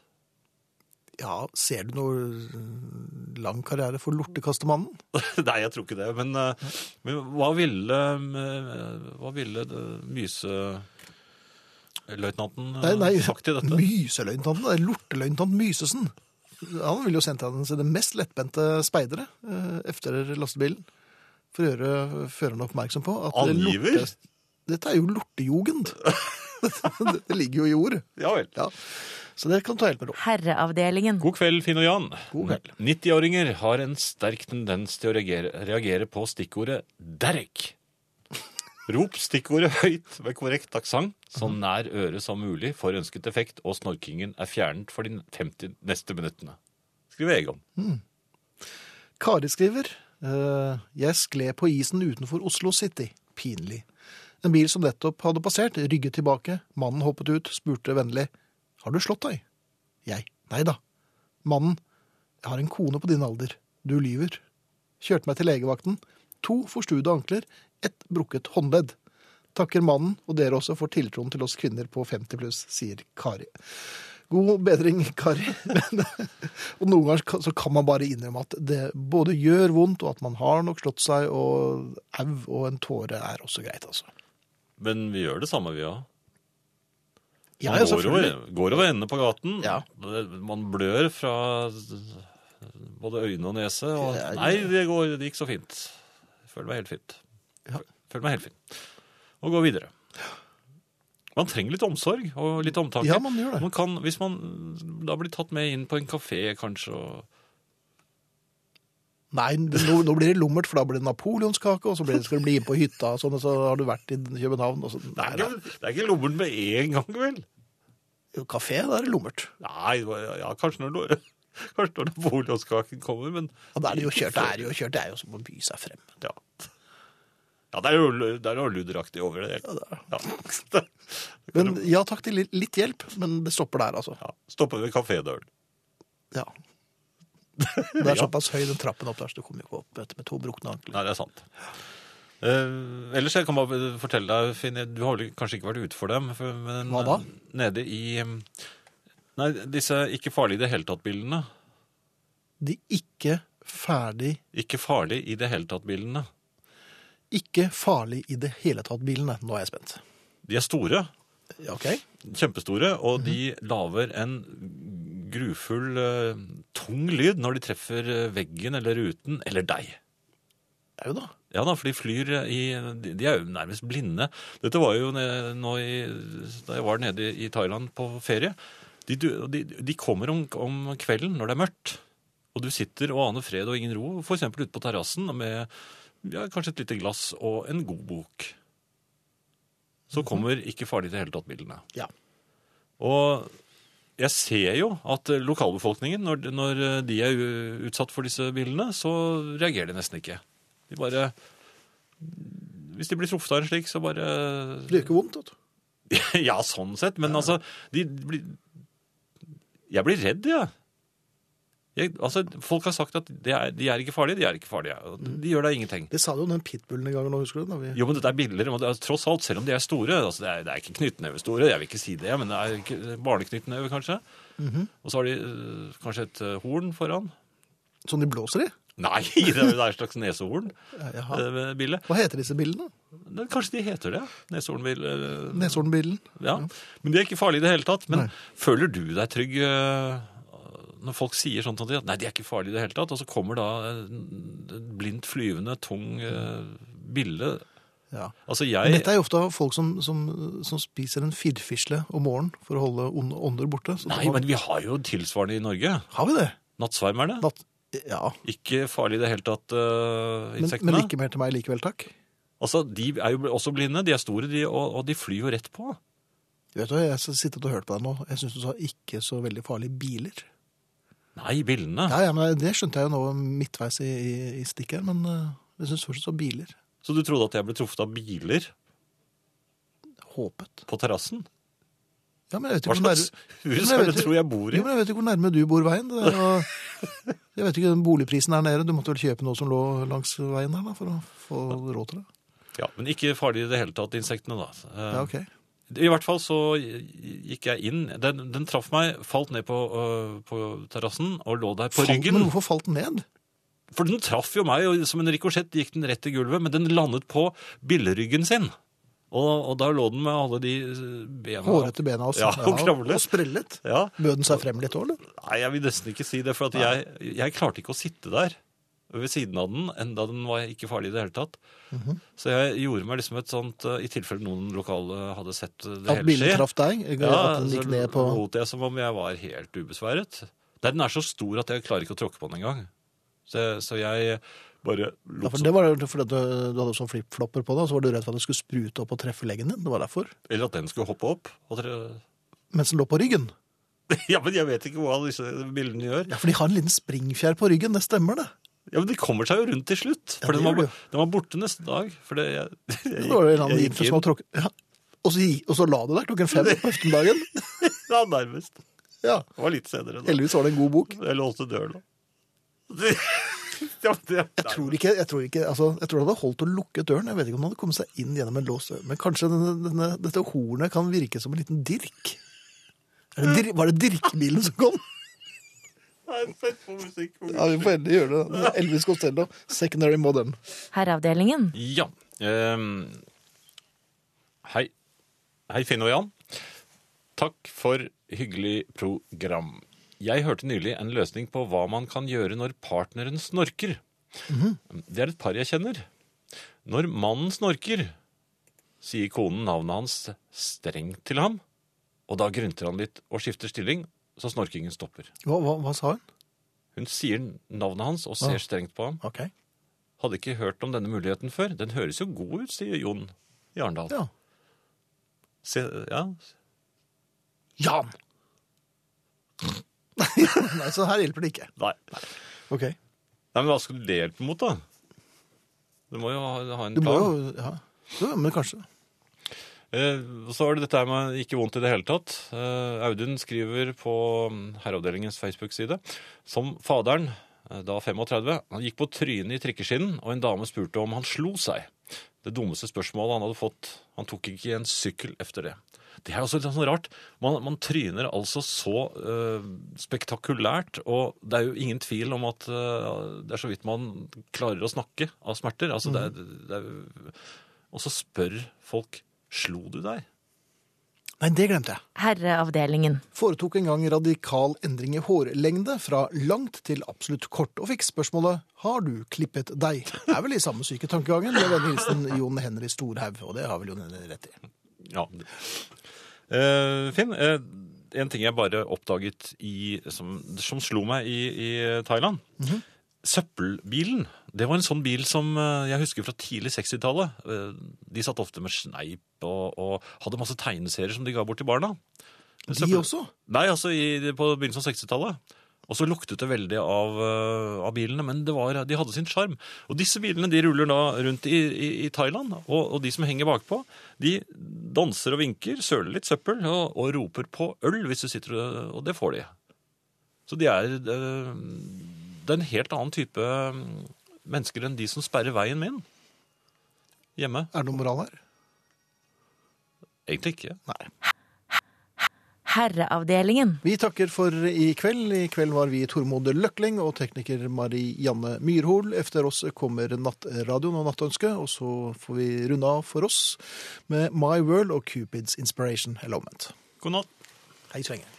Ja, ser du noe øh, lang karriere for lortekastemannen? Nei, jeg tror ikke det. Men, eh, men hva ville eh, Hva ville Myse... Løytnanten Nei, nei, eh, sagt til dette? Myseløytnanten, det er lorteløytnant Mysesen. Han ville jo sendt henne til det mest lettbente speidere etter efter lastebilen. For å gjøre føreren oppmerksom på at Angiver? lorte- Dette er jo lortejugend. det ligger jo i ord. Ja vel. Ja. Så det kan ta hjelp med ro. Herreavdelingen. God kveld, Finn og Jan. God kveld. 90-åringer har en sterk tendens til å reagere, reagere på stikkordet 'derek'. Rop stikkordet høyt med korrekt aksent, så nær øret som mulig for ønsket effekt, og snorkingen er fjernet for de 50 neste minuttene. Skriver Egon. Kari skriver uh, Jeg skled på isen utenfor Oslo City. Pinlig. En bil som nettopp hadde passert, rygget tilbake. Mannen hoppet ut, spurte vennlig Har du slått deg? Jeg. Nei da. Mannen. Jeg har en kone på din alder. Du lyver. Kjørte meg til legevakten. To forstuede ankler, ett brukket håndledd. Takker mannen og dere også for tiltroen til oss kvinner på 50 pluss, sier Kari. God bedring, Kari. Og noen ganger så kan man bare innrømme at det både gjør vondt, og at man har nok slått seg, og au og en tåre er også greit, altså. Men vi gjør det samme, vi òg. Ja, Man går, over, går over ende på gaten. Ja. Man blør fra både øyne og nese. Og, nei, det, går, det gikk så fint. Jeg føler meg helt fint. Føler meg helt fin. Og går videre. Man trenger litt omsorg og litt omtanke. Ja, man gjør det. Man kan, hvis man da blir tatt med inn på en kafé, kanskje, og Nei, nå, nå blir det lummert, for da blir det napoleonskake, og så blir det, skal du bli inn på hytta, og sånn, og så har du vært i København. Og så, Det er ikke, det er ikke lummert med en gang, vel? Jo, Kafé, da er det lummert. Nei, ja, kanskje når, kanskje når napoleonskaken kommer, men ja, da er det jo kjørt, det er jo kjørt, det er jo som å by seg frem. Ja. Ja, det er jo det er noe over det hele. Ja. Men ja takk til litt hjelp, men det stopper der, altså. ja. Stopper ved kafédøren. Ja. Det er såpass høy den trappen opp der, så du kommer jo ikke opp vet med to brukne ankler. Nei, det er sant. Eh, ellers jeg kan bare fortelle deg, Finn, du har vel kanskje ikke vært ute for dem, for- men Hva da? nede i Nei, disse ikke farlige i det hele tatt-bildene. De ikke ferdig, Ikke farlig i det hele tatt-bildene. ikke farlig i det hele tatt bilene. Nå er jeg spent. De er store, Ja, Ok? kjempestore, og de lager en grufull, eh, tung lyd når de treffer eh, veggen eller ruten, eller deg. Au da. Ja da, for de flyr i De er jo nærmest blinde. Dette var jo nå i, da jeg var nede i Thailand på ferie. De, de, de kommer om, om kvelden når det er mørkt, og du sitter og aner fred og ingen ro, eksempel ute på terrassen med ja, kanskje et lite glass og en god bok. Så kommer ikke farlig i det hele tatt bildene. Ja. Og jeg ser jo at lokalbefolkningen, når, når de er utsatt for disse bilene, så reagerer de nesten ikke. De bare Hvis de blir truffet av en slik, så bare Det gjør ikke vondt, vet du. Ja, sånn sett. Men altså de blir Jeg blir redd, jeg. Jeg. Altså, folk har sagt at de er, de er ikke farlige. De er ikke farlige. De De gjør da ingenting. Det sa du om den pitbullen en gang, nå husker du? Da vi... Jo, men dette er billigere. er, tross alt, selv om de er store. altså Det er, det er ikke knyttnevestore, jeg vil ikke si det, men det er ikke- barneknyttneve, kanskje. Og så har de øh, kanskje et øh, horn foran. Som de blåser i? Nei, det er et slags nesehorn. Øh, bille. Hva heter disse billene? Kanskje de heter det? Nesehornbille. øh, Neshornbillen. Ja, men de er ikke farlige i det hele tatt. Men Nei. føler du deg trygg øh, når folk sier sånn at nei, de er ikke farlige i det hele tatt, og så kommer da en en blindt flyvende, tung øh, bille. Ja. Altså jeg dette er jo ofte folk som, som, som spiser en firfisle om morgenen for å holde ånder borte. Så Nei, men vi har jo tilsvarende i Norge. Har vi det? Nattsvermerne. Natt... Ja, Ikke farlig i det hele tatt, uh, insektene. men ikke mer til meg likevel, takk. Altså, De er jo også blinde, de er store, de, og, og de flyr jo rett på. Vet du, Jeg har sittet og hørt på deg nå. Jeg syns du sa ikke så veldig farlige biler. Nei, billene. Ja, ja, men Det skjønte jeg jo nå midtveis i, i, i stikket, men eh, jeg syns fortsatt så biler. Så du trodde at jeg ble truffet av biler Håpet. på terrassen? Ja, men jeg vet ikke hvor slags nærme, hus er det du tror jeg bor i? jo, men jeg vet ikke hvor nærme du bor veien. Det jo- jeg vet ikke, den Boligprisen er nede. Du måtte vel kjøpe noe som lå langs veien her da, for å få råd til det? Ja, Men ikke farlig i det hele tatt, insektene, da. Ja, ok. I hvert fall så gikk jeg inn. Den, den traff meg, falt ned på, øh, på terrassen og lå der på Falt, ryggen. men hvorfor falt den ned? For den traff jo meg, og som en rikosjett gikk den rett i gulvet, men den landet på billeryggen sin. Og, og da lå den med alle de øh, bena Hårete bena også. Ja, og kravlet. Og sprellet. Ja. Bød den seg frem litt òg, eller? Nei, jeg vil nesten ikke si det, for at jeg, jeg klarte ikke å sitte der ved siden av den, enda den var ikke farlig i det hele tatt. Mhm. Så jeg gjorde meg liksom et sånt, uh, i tilfelle noen lokale hadde sett det At hele bilen skje. traff deg? Ja, at den så gikk ned på lot jeg som om jeg var helt ubesværet. Den er så stor at jeg klarer ikke å tråkke på den engang. Så, så jeg bare ja, lot for som Det var fordi at du, du hadde sånn flipflopper på og så var du redd for at den skulle sprute opp og treffe leggen din. Det var derfor. Eller at den skulle hoppe opp. Og tre... Mens den lå på ryggen. Ja, men jeg vet ikke hva disse bildene gjør. Ja, for de har en liten springfjær på ryggen, det stemmer det. Ja, men De kommer seg jo rundt til slutt. Ja, For det den, var, de den var borte neste dag. For det, jeg, jeg, Det var en jeg som inn. ja. og, så, og så la du deg klokken fem på ettermiddagen. Ja, nærmest. Ja, Det var litt senere. da. heldigvis var det en god bok. Jeg låste døren. da. ja, det, Jeg tror ikke, jeg tror ikke, altså, jeg tror det hadde holdt å lukke døren. Jeg vet ikke om den hadde kommet seg inn gjennom en låst dør. Men kanskje denne, denne, dette hornet kan virke som en liten dirk. Er det dir, var det dirkebilen som kom? Fett på musikk. Ja, vi får endelig gjøre det. Elvis Costello, Secondary Modern. Herreavdelingen. Ja. Um, hei. Hei, Finn og Jan. Takk for hyggelig program. Jeg hørte nylig en løsning på hva man kan gjøre når partneren snorker. Det er et par jeg kjenner. Når mannen snorker, sier konen navnet hans strengt til ham, og da grynter han litt og skifter stilling, så snorkingen stopper. Hva, hva, hva sa hun? Hun sier navnet hans og ser Ah. strengt på ham. Ok. Hadde ikke hørt om denne muligheten før. Den høres jo god ut, sier Jon i Arendal. Ja. Se, ja. Jan! Nei, så her hjelper det ikke. Nei. Ok. Nei, men hva skal det hjelpe mot, da? Du må jo ha, ha en Du må jo, ja. Jo, men kanskje. Eh, så er det dette med ikke vondt i det hele tatt. Eh, Audun skriver på mm, Herreavdelingens Facebook-side som faderen, eh, da 35, han gikk på trynet i trikkeskinnen, og en dame spurte om han slo seg. Det dummeste spørsmålet han hadde fått. Han tok ikke en sykkel efter det. Det er også litt sånn rart. Man, man tryner altså så uh, spektakulært, og det er jo ingen tvil om at uh, det er så vidt man klarer å snakke av smerter. Altså, det er, det er, og så spør folk Slo du deg? Nei, det glemte jeg. Herreavdelingen. Foretok en gang radikal endring i hårlengde fra langt til absolutt kort, og fikk spørsmålet Har du klippet deg? Det er vel i samme syke tankegangen med denne hilsen Jon Henry Storhaug, og det har vel Jon Henry rett i. Ja. Uh, Finn, uh, en ting jeg bare oppdaget i, som, som slo meg i, i Thailand. Søppelbilen. Det var en sånn bil som eh, jeg husker fra tidlig 60-tallet. Eh, De satt ofte med sneip og, og hadde masse tegneserier som de ga bort til barna. De Søppel- også? Nei, altså i, på begynnelsen av 60-tallet. Og så luktet det veldig av, eh, av bilene, men det var, de hadde sin sjarm. Og disse bilene de ruller da rundt i, i, i Thailand, og, og de som henger bakpå, de danser og vinker, søler litt søppel og, og roper på øl hvis du sitter og Og det får de. Så de er Det er en helt annen type mm, mennesker enn de som sperrer veien min hjemme. Er det noe moral her? Egentlig ikke. Nei. Herreavdelingen. Vi takker for i kveld. I kveld var vi Tormod Løkling og tekniker Marianne Myrhol. Efter oss kommer Nattradioen og Nattønsket, og så får vi runde av for oss med My World og Cupids Inspiration, eller omvendt. God natt. Hei så lenge.